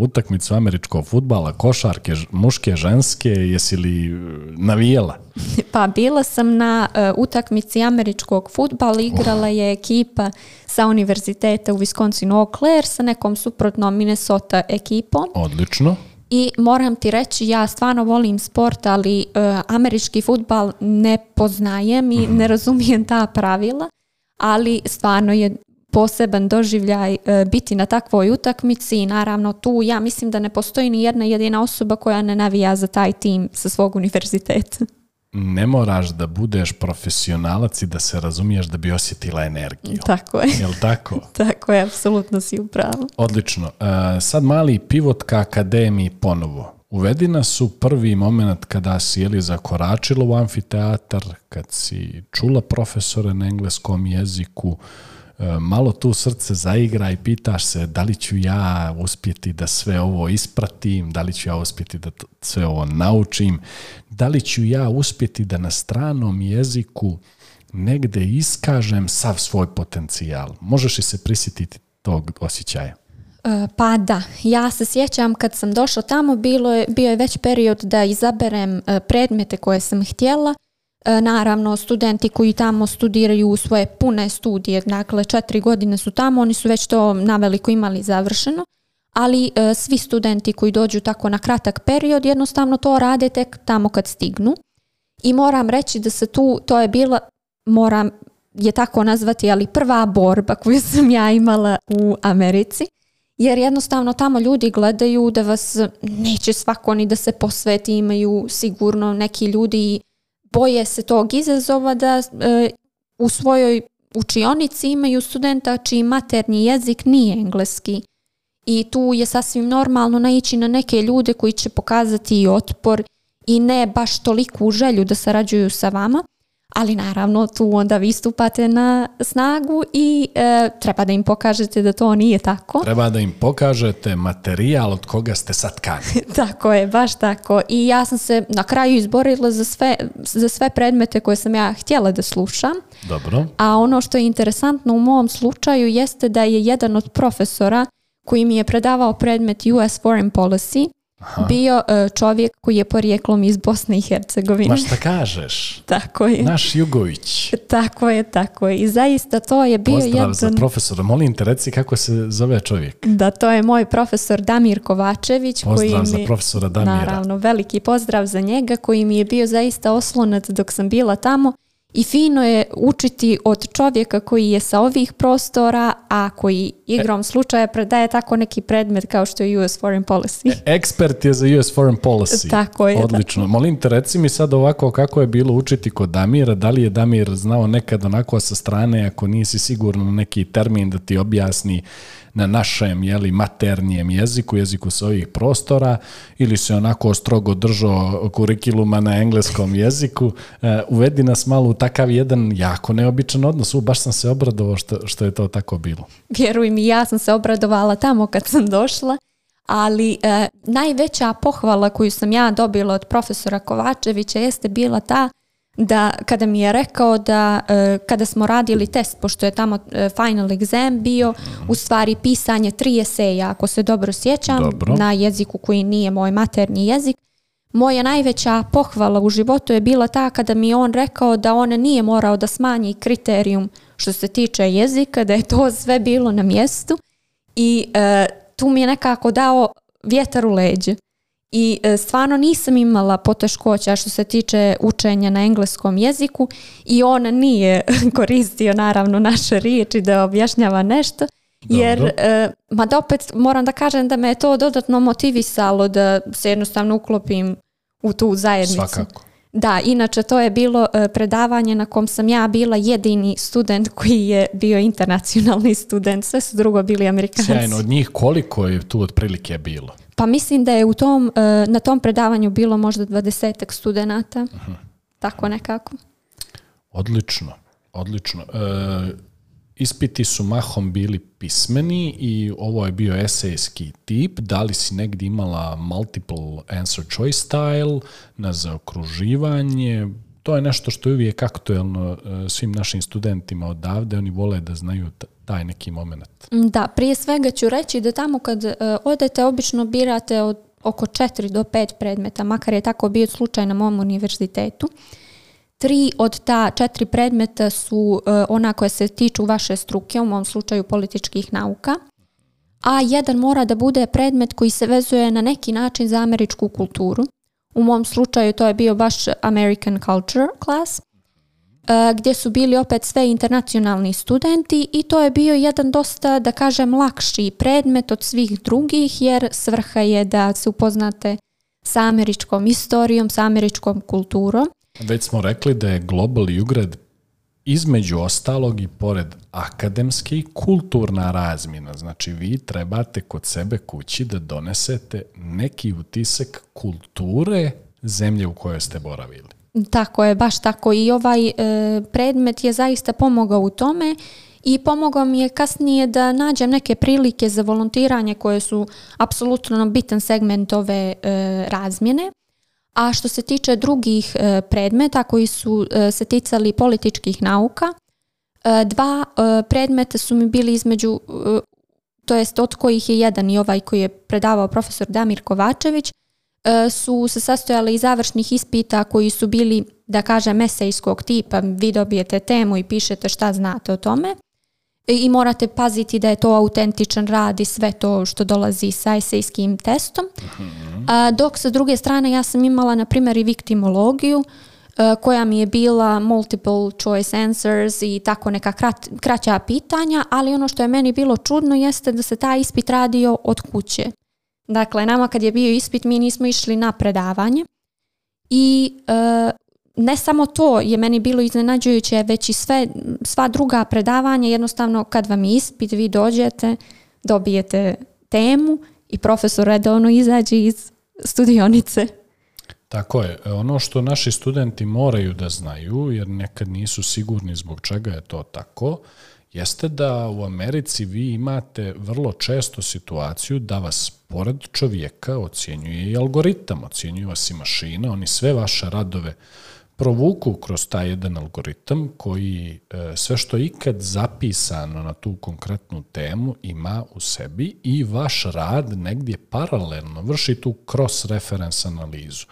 utakmicu američkog futbala, košarke, muške, ženske, jesi li e, navijela? Pa bila sam na uh, utakmici američkog futbala, oh. igrala je ekipa sa univerziteta u Wisconsin Eau sa nekom suprotnom Minnesota ekipom. Odlično i moram ti reći ja stvarno volim sport, ali e, američki futbal ne poznajem i mhm. ne razumijem ta pravila, ali stvarno je poseban doživljaj e, biti na takvoj utakmici i naravno tu ja mislim da ne postoji ni jedna jedina osoba koja ne navija za taj tim sa svog univerziteta ne moraš da budeš profesionalac i da se razumiješ da bi osjetila energiju. Tako je. Jel tako? [LAUGHS] tako je, apsolutno si u Odlično. E, sad mali pivot ka akademiji ponovo. Uvedi nas u prvi moment kada si jeli zakoračila u amfiteatar, kad si čula profesore na engleskom jeziku, E, malo tu srce zaigra i pitaš se da li ću ja uspjeti da sve ovo ispratim, da li ću ja uspjeti da sve ovo naučim, da li ću ja uspjeti da na stranom jeziku negde iskažem sav svoj potencijal. Možeš li se prisjetiti tog osjećaja? E, pa da, ja se sjećam kad sam došla tamo, bilo je, bio je već period da izaberem e, predmete koje sam htjela E, naravno, studenti koji tamo studiraju svoje pune studije, dakle četiri godine su tamo, oni su već to veliko imali završeno, ali e, svi studenti koji dođu tako na kratak period jednostavno to rade tek tamo kad stignu. I moram reći da se tu, to je bila, moram je tako nazvati, ali prva borba koju [LAUGHS] sam ja imala u Americi, jer jednostavno tamo ljudi gledaju da vas neće svako ni da se posveti, imaju sigurno neki ljudi boje se tog izazova da e, u svojoj učionici imaju studenta čiji maternji jezik nije engleski. I tu je sasvim normalno naići na neke ljude koji će pokazati i otpor i ne baš toliku želju da sarađuju sa vama, ali naravno tu onda vi stupate na snagu i e, treba da im pokažete da to nije tako. [LAUGHS] Treba da im pokažete materijal od koga ste sad [LAUGHS] tako je, baš tako. I ja sam se na kraju izborila za sve, za sve predmete koje sam ja htjela da slušam. Dobro. A ono što je interesantno u mom slučaju jeste da je jedan od profesora koji mi je predavao predmet US Foreign Policy bio e, čovjek koji je porijeklom iz Bosne i Hercegovine. Ma šta kažeš? [LAUGHS] tako je. Naš Jugović. Tako je, tako je. I zaista to je bio Pozdrav jedan... za profesora. Molim te reci kako se zove čovjek. Da, to je moj profesor Damir Kovačević. Pozdrav koji mi... za profesora Damira. Naravno, veliki pozdrav za njega koji mi je bio zaista oslonac dok sam bila tamo i fino je učiti od čovjeka koji je sa ovih prostora, a koji igrom e. slučaja predaje tako neki predmet kao što je US Foreign Policy. E, ekspert je za US Foreign Policy. Tako je. Odlično. Molim te, reci mi sad ovako kako je bilo učiti kod Damira. Da li je Damir znao nekad onako sa strane, ako nisi sigurno neki termin da ti objasni na našem jeli, maternijem jeziku, jeziku ovih prostora, ili se onako strogo držao kurikiluma na engleskom jeziku, e, uvedi nas malo u takav jedan jako neobičan odnos. U, baš sam se obradovao što, što je to tako bilo. Vjeruj mi, ja sam se obradovala tamo kad sam došla. Ali e, najveća pohvala koju sam ja dobila od profesora Kovačevića jeste bila ta da kada mi je rekao da e, kada smo radili test, pošto je tamo e, final exam bio, u stvari pisanje tri eseja, ako se dobro sjećam, na jeziku koji nije moj materni jezik, moja najveća pohvala u životu je bila ta kada mi je on rekao da on nije morao da smanji kriterijum što se tiče jezika, da je to sve bilo na mjestu i e, tu mi je nekako dao vjetar u leđe i e, stvarno nisam imala poteškoća što se tiče učenja na engleskom jeziku i on nije [LAUGHS] koristio naravno naše riječi da objašnjava nešto jer, e, ma da opet moram da kažem da me je to dodatno motivisalo da se jednostavno uklopim u tu zajednicu. Da, inače to je bilo e, predavanje na kom sam ja bila jedini student koji je bio internacionalni student, sve su drugo bili amerikanci. Sjajno, od njih koliko je tu otprilike bilo? Pa mislim da je u tom, e, na tom predavanju bilo možda dvadesetak studenata, tako nekako. Odlično, odlično. E, ispiti su mahom bili pismeni i ovo je bio esejski tip. Da li si negdje imala multiple answer choice style na zaokruživanje? To je nešto što je uvijek aktuelno e, svim našim studentima odavde. Oni vole da znaju taj neki moment. Mm, da, prije svega ću reći da tamo kad e, odete obično birate od oko 4 do 5 predmeta, makar je tako bio slučaj na mom univerzitetu. Tri od ta četiri predmeta su e, ona koja se tiču vaše struke, u mom slučaju političkih nauka, a jedan mora da bude predmet koji se vezuje na neki način za američku kulturu. U mom slučaju to je bio baš American Culture class, E, gdje su bili opet sve internacionalni studenti i to je bio jedan dosta, da kažem, lakši predmet od svih drugih jer svrha je da se upoznate sa američkom istorijom, sa američkom kulturom. Već smo rekli da je Global Jugred između ostalog i pored akademski kulturna razmjena. Znači vi trebate kod sebe kući da donesete neki utisak kulture zemlje u kojoj ste boravili. Tako je, baš tako i ovaj e, predmet je zaista pomogao u tome i pomogao mi je kasnije da nađem neke prilike za volontiranje koje su apsolutno bitan segment ove e, razmjene. A što se tiče drugih e, predmeta koji su se ticali političkih nauka, dva predmeta su mi bili između, to jest od kojih je jedan i ovaj koji je predavao profesor Damir Kovačević, E, su se sastojali iz završnih ispita koji su bili, da kažem, esejskog tipa. Vi dobijete temu i pišete šta znate o tome e, i morate paziti da je to autentičan rad i sve to što dolazi sa esejskim testom. Mhm. A, dok sa druge strane ja sam imala, na primjer, i viktimologiju e, koja mi je bila multiple choice answers i tako neka kraća pitanja, ali ono što je meni bilo čudno jeste da se taj ispit radio od kuće. Dakle, nama kad je bio ispit, mi nismo išli na predavanje i e, ne samo to je meni bilo iznenađujuće, već i sve, sva druga predavanja, jednostavno kad vam je ispit, vi dođete, dobijete temu i profesor redovno izađe iz studionice. Tako je. E, ono što naši studenti moraju da znaju, jer nekad nisu sigurni zbog čega je to tako, jeste da u Americi vi imate vrlo često situaciju da vas pored čovjeka ocjenjuje i algoritam, ocjenjuje vas i mašina, oni sve vaše radove provuku kroz taj jedan algoritam koji e, sve što je ikad zapisano na tu konkretnu temu ima u sebi i vaš rad negdje paralelno vrši tu cross-reference analizu.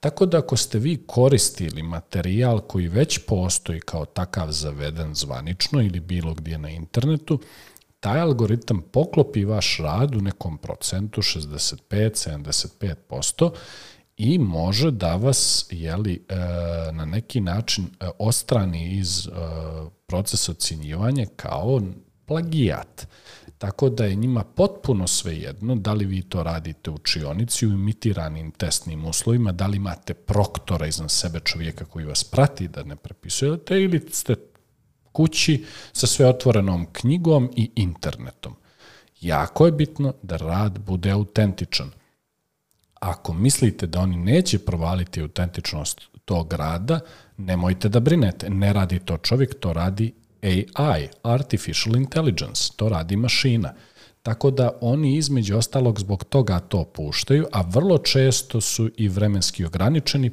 Tako da ako ste vi koristili materijal koji već postoji kao takav zaveden zvanično ili bilo gdje na internetu, taj algoritam poklopi vaš rad u nekom procentu 65-75% i može da vas jeli, e, na neki način e, ostrani iz e, procesa ocjenjivanja kao plagijat. Tako da je njima potpuno svejedno da li vi to radite u učionici u imitiranim testnim uslovima, da li imate proktora iznad sebe čovjeka koji vas prati da ne prepisujete ili ste kući sa sve otvorenom knjigom i internetom. Jako je bitno da rad bude autentičan. Ako mislite da oni neće provaliti autentičnost tog rada, nemojte da brinete. Ne radi to čovjek, to radi AI, Artificial Intelligence, to radi mašina. Tako da oni između ostalog zbog toga to puštaju, a vrlo često su i vremenski ograničeni,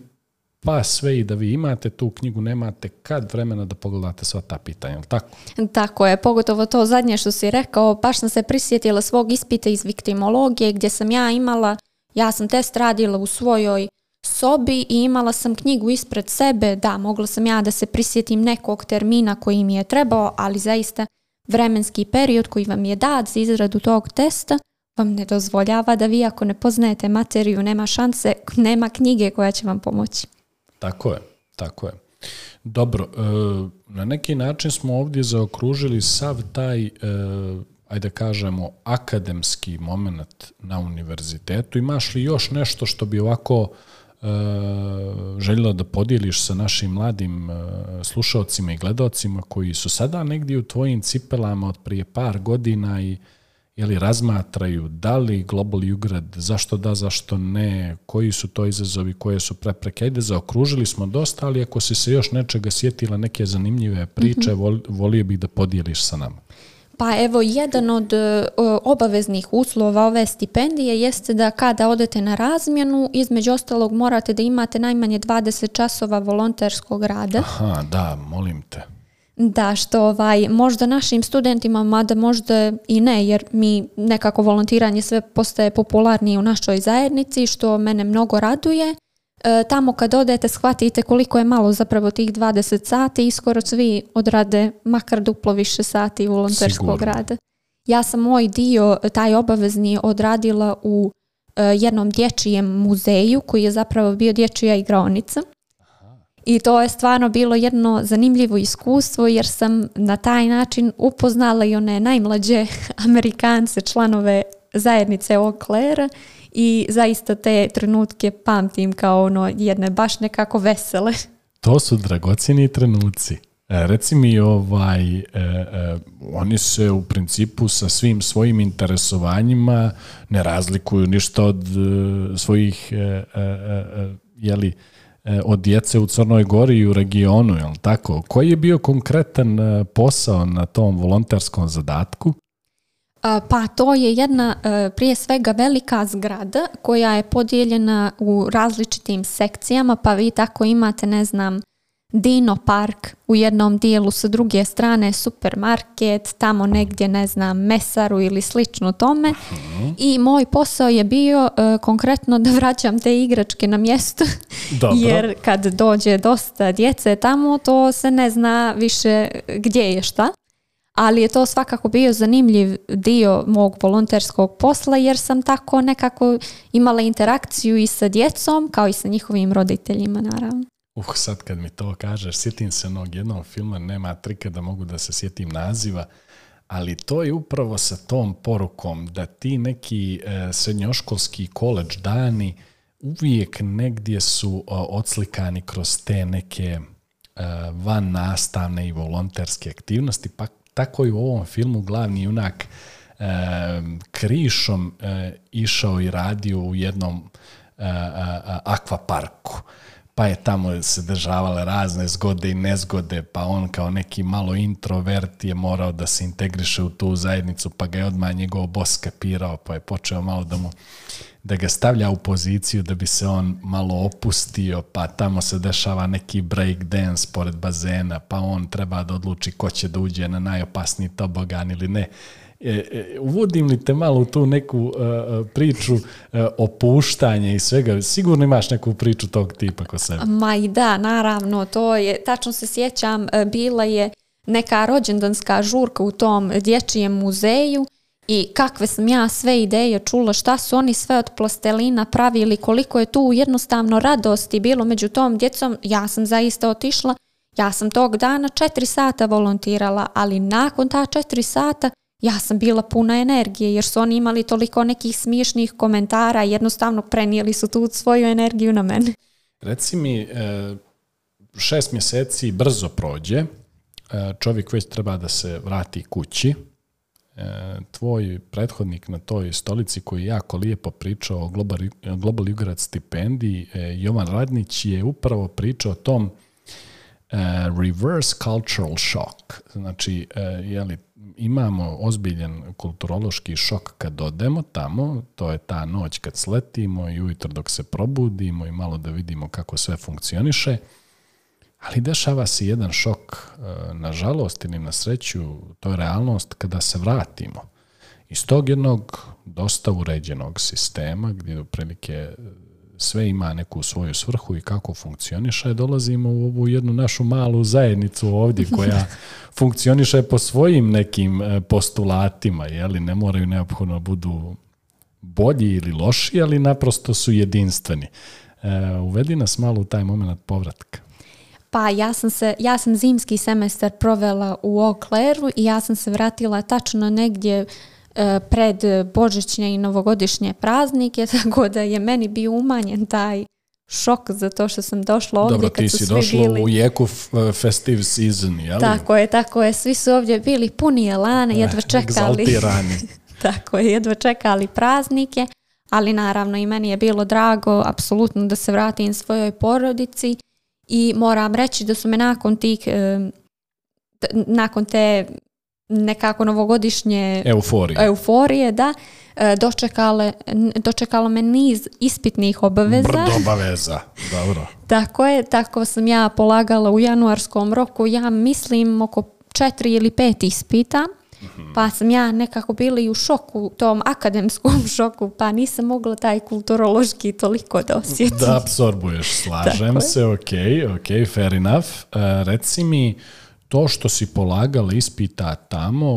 pa sve i da vi imate tu knjigu, nemate kad vremena da pogledate sva ta pitanja, tako? Tako je, pogotovo to zadnje što si rekao, baš sam se prisjetila svog ispita iz viktimologije gdje sam ja imala, ja sam test radila u svojoj sobi i imala sam knjigu ispred sebe, da, mogla sam ja da se prisjetim nekog termina koji mi je trebao, ali zaista vremenski period koji vam je dat za izradu tog testa vam ne dozvoljava da vi ako ne poznajete materiju nema šanse, nema knjige koja će vam pomoći. Tako je, tako je. Dobro, e, na neki način smo ovdje zaokružili sav taj e, ajde kažemo, akademski moment na univerzitetu. Imaš li još nešto što bi ovako Eh, željela da podijeliš sa našim mladim eh, slušalcima i gledalcima koji su sada negdje u tvojim cipelama od prije par godina i jeli, razmatraju da li Global Ugrad, zašto da, zašto ne, koji su to izazovi, koje su prepreke. Ajde, zaokružili smo dosta, ali ako si se još nečega sjetila, neke zanimljive priče, mhm. volio bih da podijeliš sa nama. Pa evo, jedan od e, obaveznih uslova ove stipendije jeste da kada odete na razmjenu, između ostalog morate da imate najmanje 20 časova volonterskog rada. Aha, da, molim te. Da, što ovaj, možda našim studentima, mada možda i ne, jer mi nekako volontiranje sve postaje popularnije u našoj zajednici, što mene mnogo raduje. E, tamo kad odete shvatite koliko je malo zapravo tih 20 sati i skoro svi odrade makar duplo više sati volonterskog Sigurno. rada. Ja sam moj dio, taj obavezni, odradila u e, jednom dječijem muzeju koji je zapravo bio dječija igraonica. I to je stvarno bilo jedno zanimljivo iskustvo jer sam na taj način upoznala i one najmlađe [LAUGHS] Amerikance, članove zajednice Eau i zaista te trenutke pamtim kao ono jedne baš nekako vesele. [LAUGHS] To su dragocjeni trenuci. E, reci mi, ovaj, e, e, oni se u principu sa svim svojim interesovanjima ne razlikuju ništa od svojih jeli, od djece u Crnoj Gori i u regionu, jel tako? Koji je bio konkretan posao na tom volonterskom zadatku pa to je jedna e, prije svega velika zgrada koja je podijeljena u različitim sekcijama pa vi tako imate ne znam Dino park u jednom dijelu sa druge strane supermarket, tamo negdje ne znam mesaru ili slično tome mhm. i moj posao je bio e, konkretno da vraćam te igračke na mjesto [LAUGHS] jer kad dođe dosta djece tamo to se ne zna više gdje je šta ali je to svakako bio zanimljiv dio mog volonterskog posla jer sam tako nekako imala interakciju i sa djecom kao i sa njihovim roditeljima naravno. Uh, sad kad mi to kažeš, sjetim se onog jednog filma, nema trika da mogu da se sjetim naziva, ali to je upravo sa tom porukom da ti neki e, srednjoškolski koleđ dani uvijek negdje su e, odslikani kroz te neke e, van nastavne i volonterske aktivnosti, pa tako i u ovom filmu glavni junak krišom eh, išao i radio u jednom eh, eh, akvaparku pa je tamo se dešavale razne zgode i nezgode, pa on kao neki malo introvert je morao da se integriše u tu zajednicu, pa ga je odmah njegov bos kapirao, pa je počeo malo da mu da ga stavlja u poziciju da bi se on malo opustio, pa tamo se dešava neki break dance pored bazena, pa on treba da odluči ko će da uđe na najopasniji tobogan ili ne E, e, uvodim li te malo u tu neku e, priču opuštanje i svega? Sigurno imaš neku priču tog tipa ko sebe. Ma i da, naravno, to je, tačno se sjećam, bila je neka rođendanska žurka u tom dječijem muzeju i kakve sam ja sve ideje čula, šta su oni sve od plastelina pravili, koliko je tu jednostavno radosti bilo među tom djecom, ja sam zaista otišla, ja sam tog dana četiri sata volontirala, ali nakon ta četiri sata ja sam bila puna energije jer su oni imali toliko nekih smiješnih komentara i jednostavno prenijeli su tu svoju energiju na mene. Reci mi, e, šest mjeseci brzo prođe, e, čovjek već treba da se vrati kući, e, tvoj prethodnik na toj stolici koji je jako lijepo pričao o Global, Ugrad stipendiji, Jovan Radnić je upravo pričao o tom reverse cultural shock. Znači, li imamo ozbiljen kulturološki šok kad odemo tamo, to je ta noć kad sletimo i ujutro dok se probudimo i malo da vidimo kako sve funkcioniše, ali dešava se jedan šok, e, na žalost ili na sreću, to je realnost kada se vratimo. Iz tog jednog dosta uređenog sistema gdje otprilike sve ima neku svoju svrhu i kako funkcioniše, dolazimo u ovu jednu našu malu zajednicu ovdje koja [LAUGHS] funkcioniše po svojim nekim e, postulatima, jeli, ne moraju neophodno budu bolji ili loši, ali naprosto su jedinstveni. E, uvedi nas malo u taj moment povratka. Pa ja sam, se, ja sam zimski semestar provela u Okleru i ja sam se vratila tačno negdje E, pred božićne i novogodišnje praznike, [LAUGHS] tako da je meni bio umanjen taj šok za to što sam došla ovdje Dobro, kad si su bili... u jeku e, festive season, jel? Tako je, tako je. Svi su ovdje bili puni elane, eh, jedva čekali. [LAUGHS] tako je, jedva čekali praznike, ali naravno i meni je bilo drago apsolutno da se vratim svojoj porodici i moram reći da su me nakon tih nakon te nekako novogodišnje euforije, euforije da, e, dočekalo me niz ispitnih obaveza. Brdo obaveza, dobro. [LAUGHS] tako je, tako sam ja polagala u januarskom roku, ja mislim oko četiri ili pet ispita, mhm. pa sam ja nekako bili u šoku, tom akademskom [LAUGHS] šoku, pa nisam mogla taj kulturološki toliko da osjetim. Da absorbuješ, slažem se, ok, ok, fair enough. Uh, reci mi, to što si polagala ispita tamo,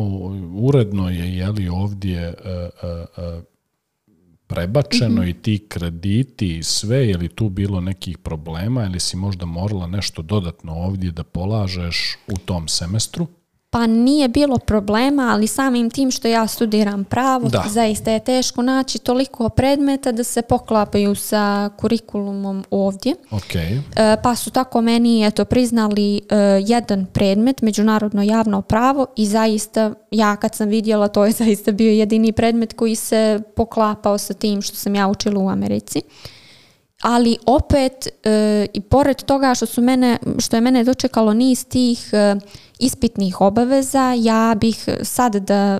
uredno je li ovdje e, e, e, prebačeno i ti krediti i sve, je li tu bilo nekih problema ili si možda morala nešto dodatno ovdje da polažeš u tom semestru? pa nije bilo problema, ali samim tim što ja studiram pravo, zaista je teško naći toliko predmeta da se poklapaju sa kurikulumom ovdje. E, pa su tako meni eto, priznali e, jedan predmet, međunarodno javno pravo i zaista ja kad sam vidjela to je zaista bio jedini predmet koji se poklapao sa tim što sam ja učila u Americi ali opet e, i pored toga što su mene što je mene dočekalo niz tih e, ispitnih obaveza ja bih sad da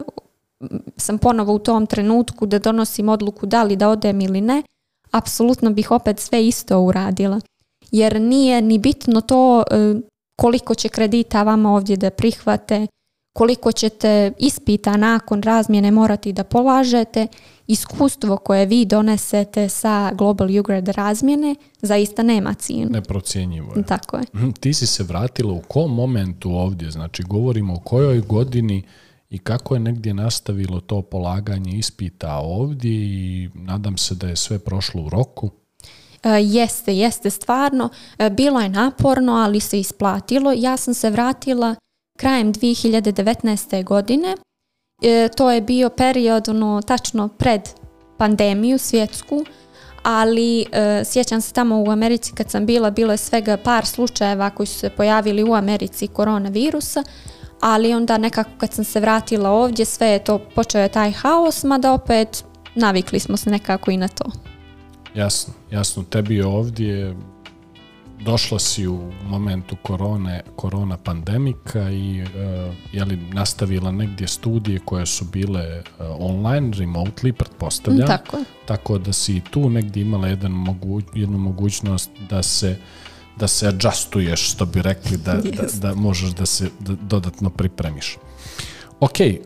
sam ponovo u tom trenutku da donosim odluku da li da odem ili ne apsolutno bih opet sve isto uradila jer nije ni bitno to e, koliko će kredita vama ovdje da prihvate koliko ćete ispita nakon razmjene morati da polažete iskustvo koje vi donesete sa Global Ugrad razmjene zaista nema cijenu. Neprocjenjivo je. Tako je. Mhm, ti si se vratila u kom momentu ovdje, znači govorimo o kojoj godini i kako je negdje nastavilo to polaganje ispita ovdje i nadam se da je sve prošlo u roku. E, jeste, jeste stvarno. E, bilo je naporno, ali se isplatilo. Ja sam se vratila krajem 2019. godine E, to je bio period ono, tačno pred pandemiju svjetsku, ali e, sjećam se tamo u Americi kad sam bila, bilo je svega par slučajeva koji su se pojavili u Americi koronavirusa, ali onda nekako kad sam se vratila ovdje sve je to, počeo je taj haos, mada opet navikli smo se nekako i na to. Jasno, jasno, tebi je ovdje došla si u momentu korone, korona pandemika i e, je li nastavila negdje studije koje su bile e, online, remotely, pretpostavljam. Mm, tako. da si tu negdje imala jedan jednu mogućnost da se da se adjustuješ, što bi rekli, da, da, možeš da se dodatno pripremiš. Ok, e,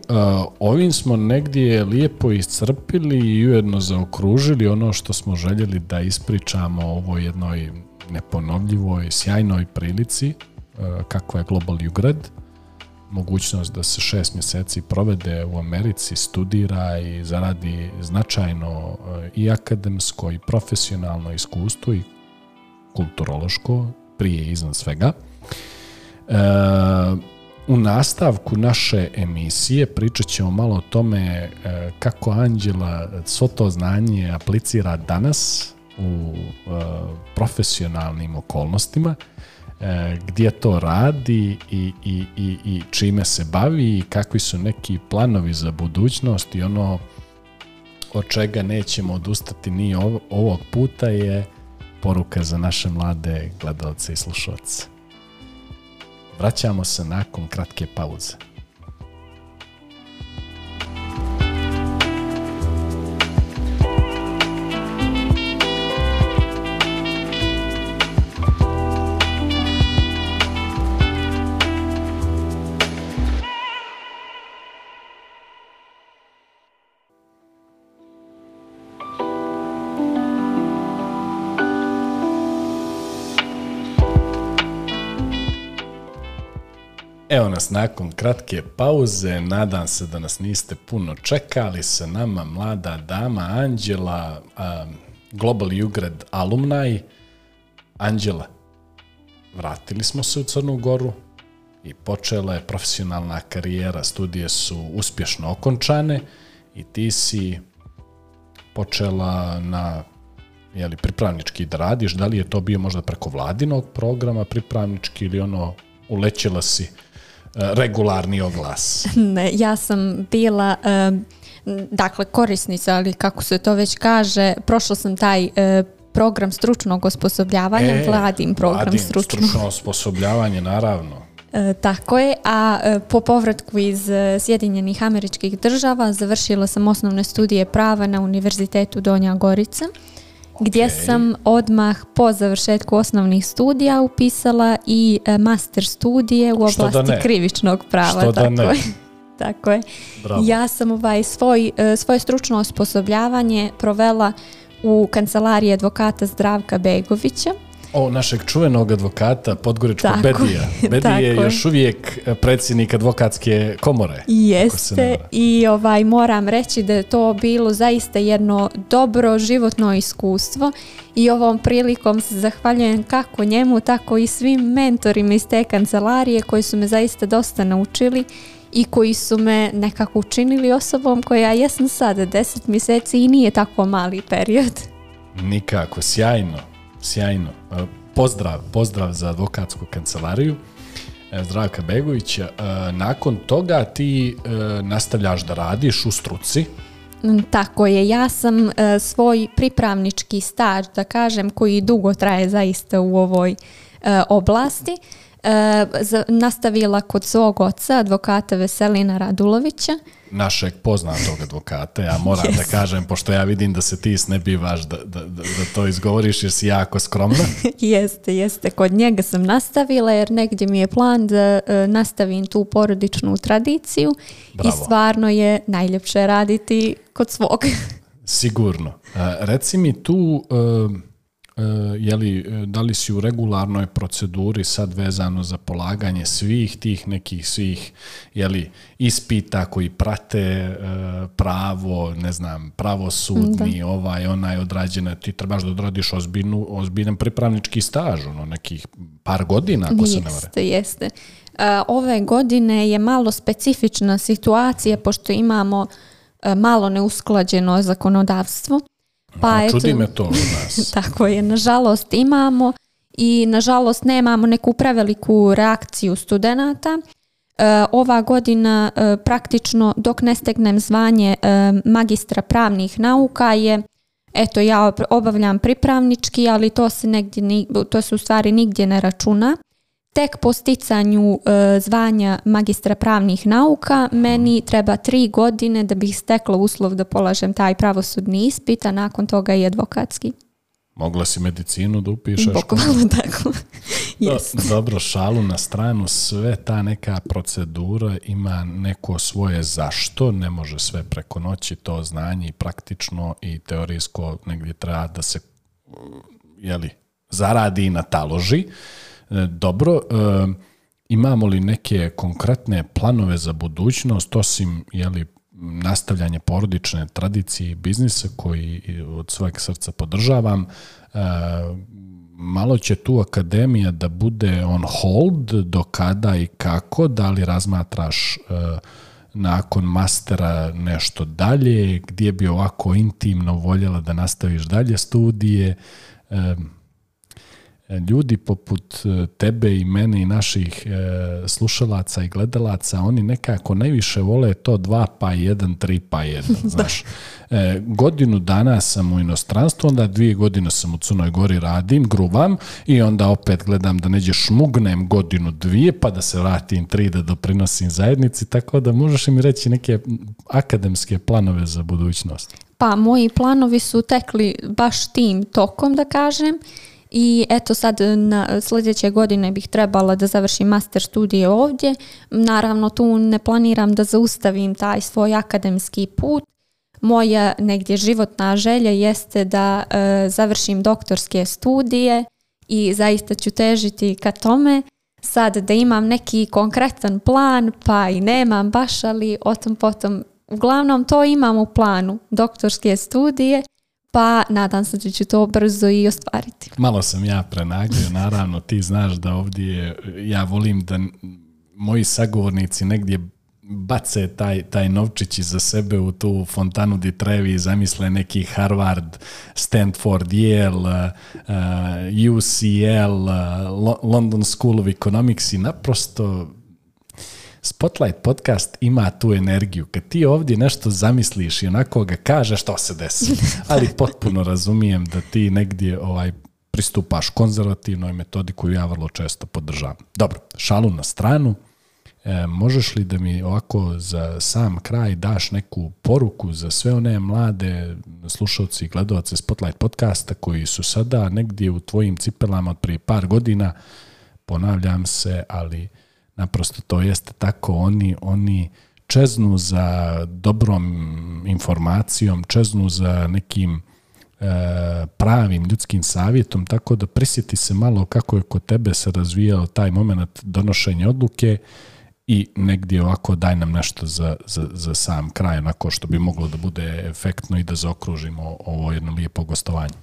ovim smo negdje lijepo iscrpili i ujedno zaokružili ono što smo željeli da ispričamo o ovoj jednoj neponovljivoj, sjajnoj prilici e, kakva je Global Ugrad, mogućnost da se šest mjeseci provede u Americi, studira i zaradi značajno e, i akademsko i profesionalno iskustvo i kulturološko, prije i iznad svega. E, u nastavku naše emisije pričat ćemo malo o tome kako Anđela svo to znanje aplicira danas u e, profesionalnim okolnostima e, gdje to radi i, i, i, i čime se bavi i kakvi su neki planovi za budućnost i ono od čega nećemo odustati ni ovog puta je poruka za naše mlade gledalce i slušalce. Vraćamo se nakon kratke pauze. Evo nas nakon kratke pauze, nadam se da nas niste puno čekali, sa nama mlada dama Anđela, Global Ugrad alumnaj. Anđela, vratili smo se u Crnu Goru i počela je profesionalna karijera, studije su uspješno okončane i ti si počela na jeli, pripravnički da radiš, da li je to bio možda preko vladinog programa pripravnički ili ono ulećela si regularni oglas? [LAUGHS] Ne, ja sam bila dakle korisnica, ali kako se to već kaže, prošla sam taj e, program stručnog osposobljavanja, e, program vladin, stručno. stručno osposobljavanje, naravno. E, tako je, a e, po povratku iz Sjedinjenih američkih država završila sam osnovne studije prava na Univerzitetu Donja Gorica gdje sam odmah po završetku osnovnih studija upisala i e, master studije u oblasti krivičnog prava. Što tako da ne. [LAUGHS] tako je. Ja sam ovaj svoj, e, svoje stručno osposobljavanje provela u kancelariji advokata Zdravka Begovića o našeg čuvenog advokata tako, Bedija. Bedije je još uvijek e, predsjednik advokatske komore. Jeste i ovaj moram reći da je to bilo zaista jedno dobro životno iskustvo i ovom prilikom se zahvaljujem kako njemu tako i svim mentorima iz te kancelarije koji su me zaista dosta naučili i koji su me nekako učinili osobom koja jesam sad 10 mjeseci i nije tako mali period. Nikako, sjajno. Sjajno. E, pozdrav, pozdrav za advokatsku kancelariju. E, Zdravka Begovića. E, nakon toga ti nastavljaš da radiš u struci. Mm, tako je, ja sam svoj pripravnički staž, da kažem, koji dugo traje zaista u ovoj oblasti, Eh, nastavila kod svog oca, advokata Veselina Radulovića. Našeg poznatog advokata, ja moram da kažem, pošto ja vidim da se ti ne bivaš da, da, da, to izgovoriš jer si jako skromna. [LAUGHS] jeste, jeste, kod njega sam nastavila jer negdje mi je plan da eh, nastavim tu porodičnu tradiciju i stvarno je najljepše raditi kod svog. [LAUGHS] Sigurno. Eh, reci mi tu E, jeli, e, da li si u regularnoj proceduri sad vezano za polaganje svih tih nekih svih li ispita koji prate e, pravo, ne znam, pravosudni, ovaj, onaj odrađena, ti trebaš da odradiš ozbiljnu, ozbiljan pripravnički staž, ono nekih par godina, ako se ne Jeste, jeste. Ove godine je malo specifična situacija pošto imamo malo neusklađeno zakonodavstvo. Pa, A pa eto, me to [LAUGHS] tako je, nažalost imamo i nažalost nemamo neku preveliku reakciju studenata. E, ova godina e, praktično dok ne stegnem zvanje e, magistra pravnih nauka je eto ja obavljam pripravnički, ali to se negdje to se u stvari nigdje ne računa. Tek po sticanju e, zvanja magistra pravnih nauka meni mhm. treba tri godine da bih stekla uslov da polažem taj pravosudni ispit, a nakon toga i advokatski. Mogla si medicinu da upišeš? Bukvalno tako. [LAUGHS] Dobro, šalu na stranu, sve ta neka procedura ima neko svoje zašto, ne može sve preko noći, to znanje i praktično i teorijsko negdje treba da se jeli, zaradi i nataloži. E, dobro, e, imamo li neke konkretne planove za budućnost, osim jeli, nastavljanje porodične tradicije i biznisa koji od svojeg srca podržavam, e, malo će tu akademija da bude on hold, do kada i kako, da li razmatraš nakon mastera nešto dalje, gdje bi ovako intimno voljela da nastaviš dalje studije, ljudi poput e, tebe i mene i naših e, slušalaca i gledalaca, oni nekako najviše vole to 2 pa 1, 3 pa 1, [LAUGHS] znaš. E, godinu dana sam u inostranstvu, onda dvije godine sam u Cunoj Gori radim, gruvam i onda opet gledam da neđe šmugnem godinu dvije pa da se vratim tri da doprinosim zajednici, tako da možeš mi reći neke akademske planove za budućnost. Pa moji planovi su tekli baš tim tokom da kažem i eto sad e, na sljedeće godine bih trebala da završim master studije ovdje. Naravno tu ne planiram da zaustavim taj svoj akademski put. Moja negdje životna želja jeste da e, završim doktorske studije i zaista ću težiti ka tome. Sad da imam neki konkretan plan, pa i nemam baš, ali o tom potom. Uglavnom to imam u planu, doktorske studije pa nadam se da će to brzo i ostvariti. Malo sam ja prenaglio, naravno, ti znaš da ovdje ja volim da moji sagovornici negdje bace taj, taj novčić za sebe u tu fontanu di trevi i zamisle neki Harvard, Stanford, Yale, eh, eh, UCL, eh, London School of Economics i naprosto Spotlight podcast ima tu energiju. Kad ti ovdje nešto zamisliš i onako ga kaže što se desi. [LAUGHS] Ali potpuno razumijem da ti negdje ovaj pristupaš konzervativnoj metodi koju ja vrlo često podržavam. Dobro, šalu na stranu. E, možeš li da mi ovako za sam kraj daš neku poruku za sve one mlade slušalci i gledalce Spotlight podcasta koji su sada negdje u tvojim cipelama od prije par godina, ponavljam se, ali Naprosto to jeste tako, oni, oni čeznu za dobrom informacijom, čeznu za nekim e, pravim ljudskim savjetom, tako da prisjeti se malo kako je kod tebe se razvijao taj moment donošenja odluke i negdje ovako daj nam nešto za, za, za sam kraj, onako što bi moglo da bude efektno i da zaokružimo ovo jedno lijepo gostovanje.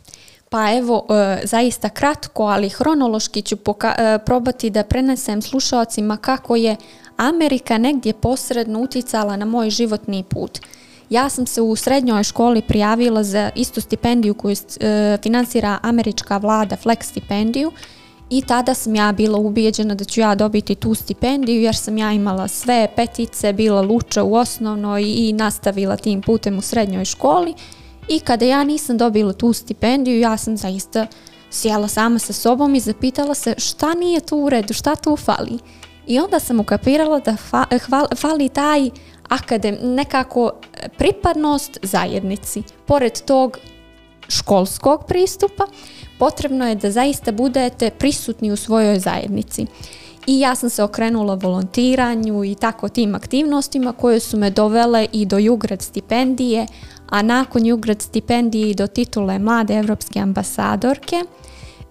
Pa evo, e, zaista kratko, ali hronološki ću e, probati da prenesem slušalcima kako je Amerika negdje posredno utjecala na moj životni put. Ja sam se u srednjoj školi prijavila za istu stipendiju koju e, financira američka vlada, Flex stipendiju, i tada sam ja bila ubijeđena da ću ja dobiti tu stipendiju jer sam ja imala sve petice, bila luča u osnovnoj i nastavila tim putem u srednjoj školi i kada ja nisam dobila tu stipendiju, ja sam zaista sjela sama sa sobom i zapitala se šta nije tu u redu, šta tu fali. I onda sam ukapirala da fali taj akadem, nekako pripadnost zajednici. Pored tog školskog pristupa, potrebno je da zaista budete prisutni u svojoj zajednici. I ja sam se okrenula volontiranju i tako tim aktivnostima koje su me dovele i do Jugrad stipendije, a nakon Jugrad stipendije stipendiji do titule mlade evropske ambasadorke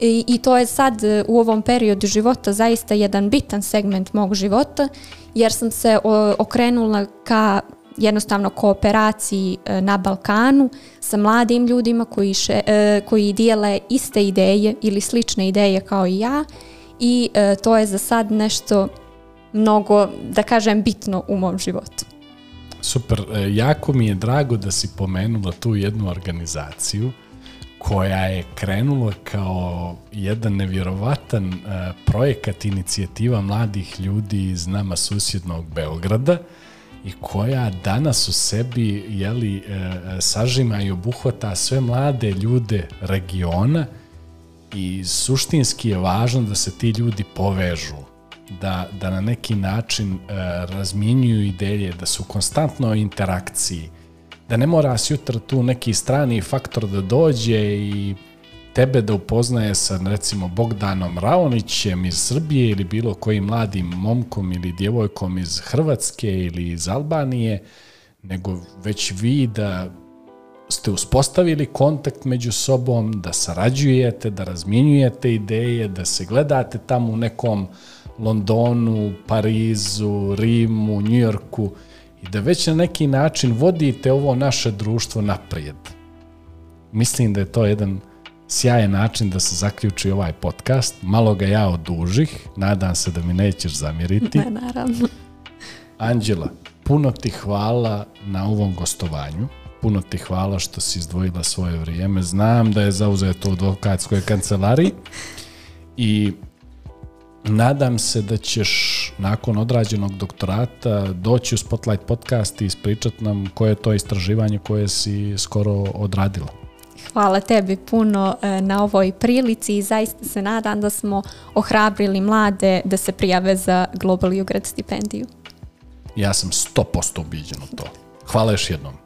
I, to je sad e, u ovom periodu života zaista jedan bitan segment mog života jer sam se okrenula ka jednostavno kooperaciji e, na Balkanu sa mladim ljudima koji, e, koji dijele iste ideje ili slične ideje kao i ja i to je za sad nešto mnogo, da kažem, bitno u mom životu. Super, e, jako mi je drago da si pomenula tu jednu organizaciju koja je krenula kao jedan nevjerovatan e, projekat inicijativa mladih ljudi iz nama susjednog Beograda i koja danas u sebi jeli, e, sažima i obuhvata sve mlade ljude regiona i suštinski je važno da se ti ljudi povežu da, da na neki način e, razmjenjuju ideje, da su konstantno u interakciji, da ne mora jutro tu neki strani faktor da dođe i tebe da upoznaje sa recimo Bogdanom Raonićem iz Srbije ili bilo kojim mladim momkom ili djevojkom iz Hrvatske ili iz Albanije, nego već vi da ste uspostavili kontakt među sobom, da sarađujete, da razmjenjujete ideje, da se gledate tamo u nekom Londonu, Parizu, Rimu, Yorku i da već na neki način vodite ovo naše društvo naprijed. Mislim da je to jedan sjajan način da se zaključi ovaj podcast. Malo ga ja odužih, nadam se da mi nećeš zamjeriti. [LAUGHS] Ne, naravno. Anđela, puno ti hvala na ovom gostovanju. Puno ti hvala što si izdvojila svoje vrijeme. Znam da je zauzeto u advokatskoj kancelariji i Nadam se da ćeš nakon odrađenog doktorata doći u Spotlight podcast i ispričat nam koje je to istraživanje koje si skoro odradila. Hvala tebi puno e, na ovoj prilici i zaista se nadam da smo ohrabrili mlade da se prijave za Global Ugrad stipendiju. Ja sam 100% ubiđen u to. Hvala još jednom.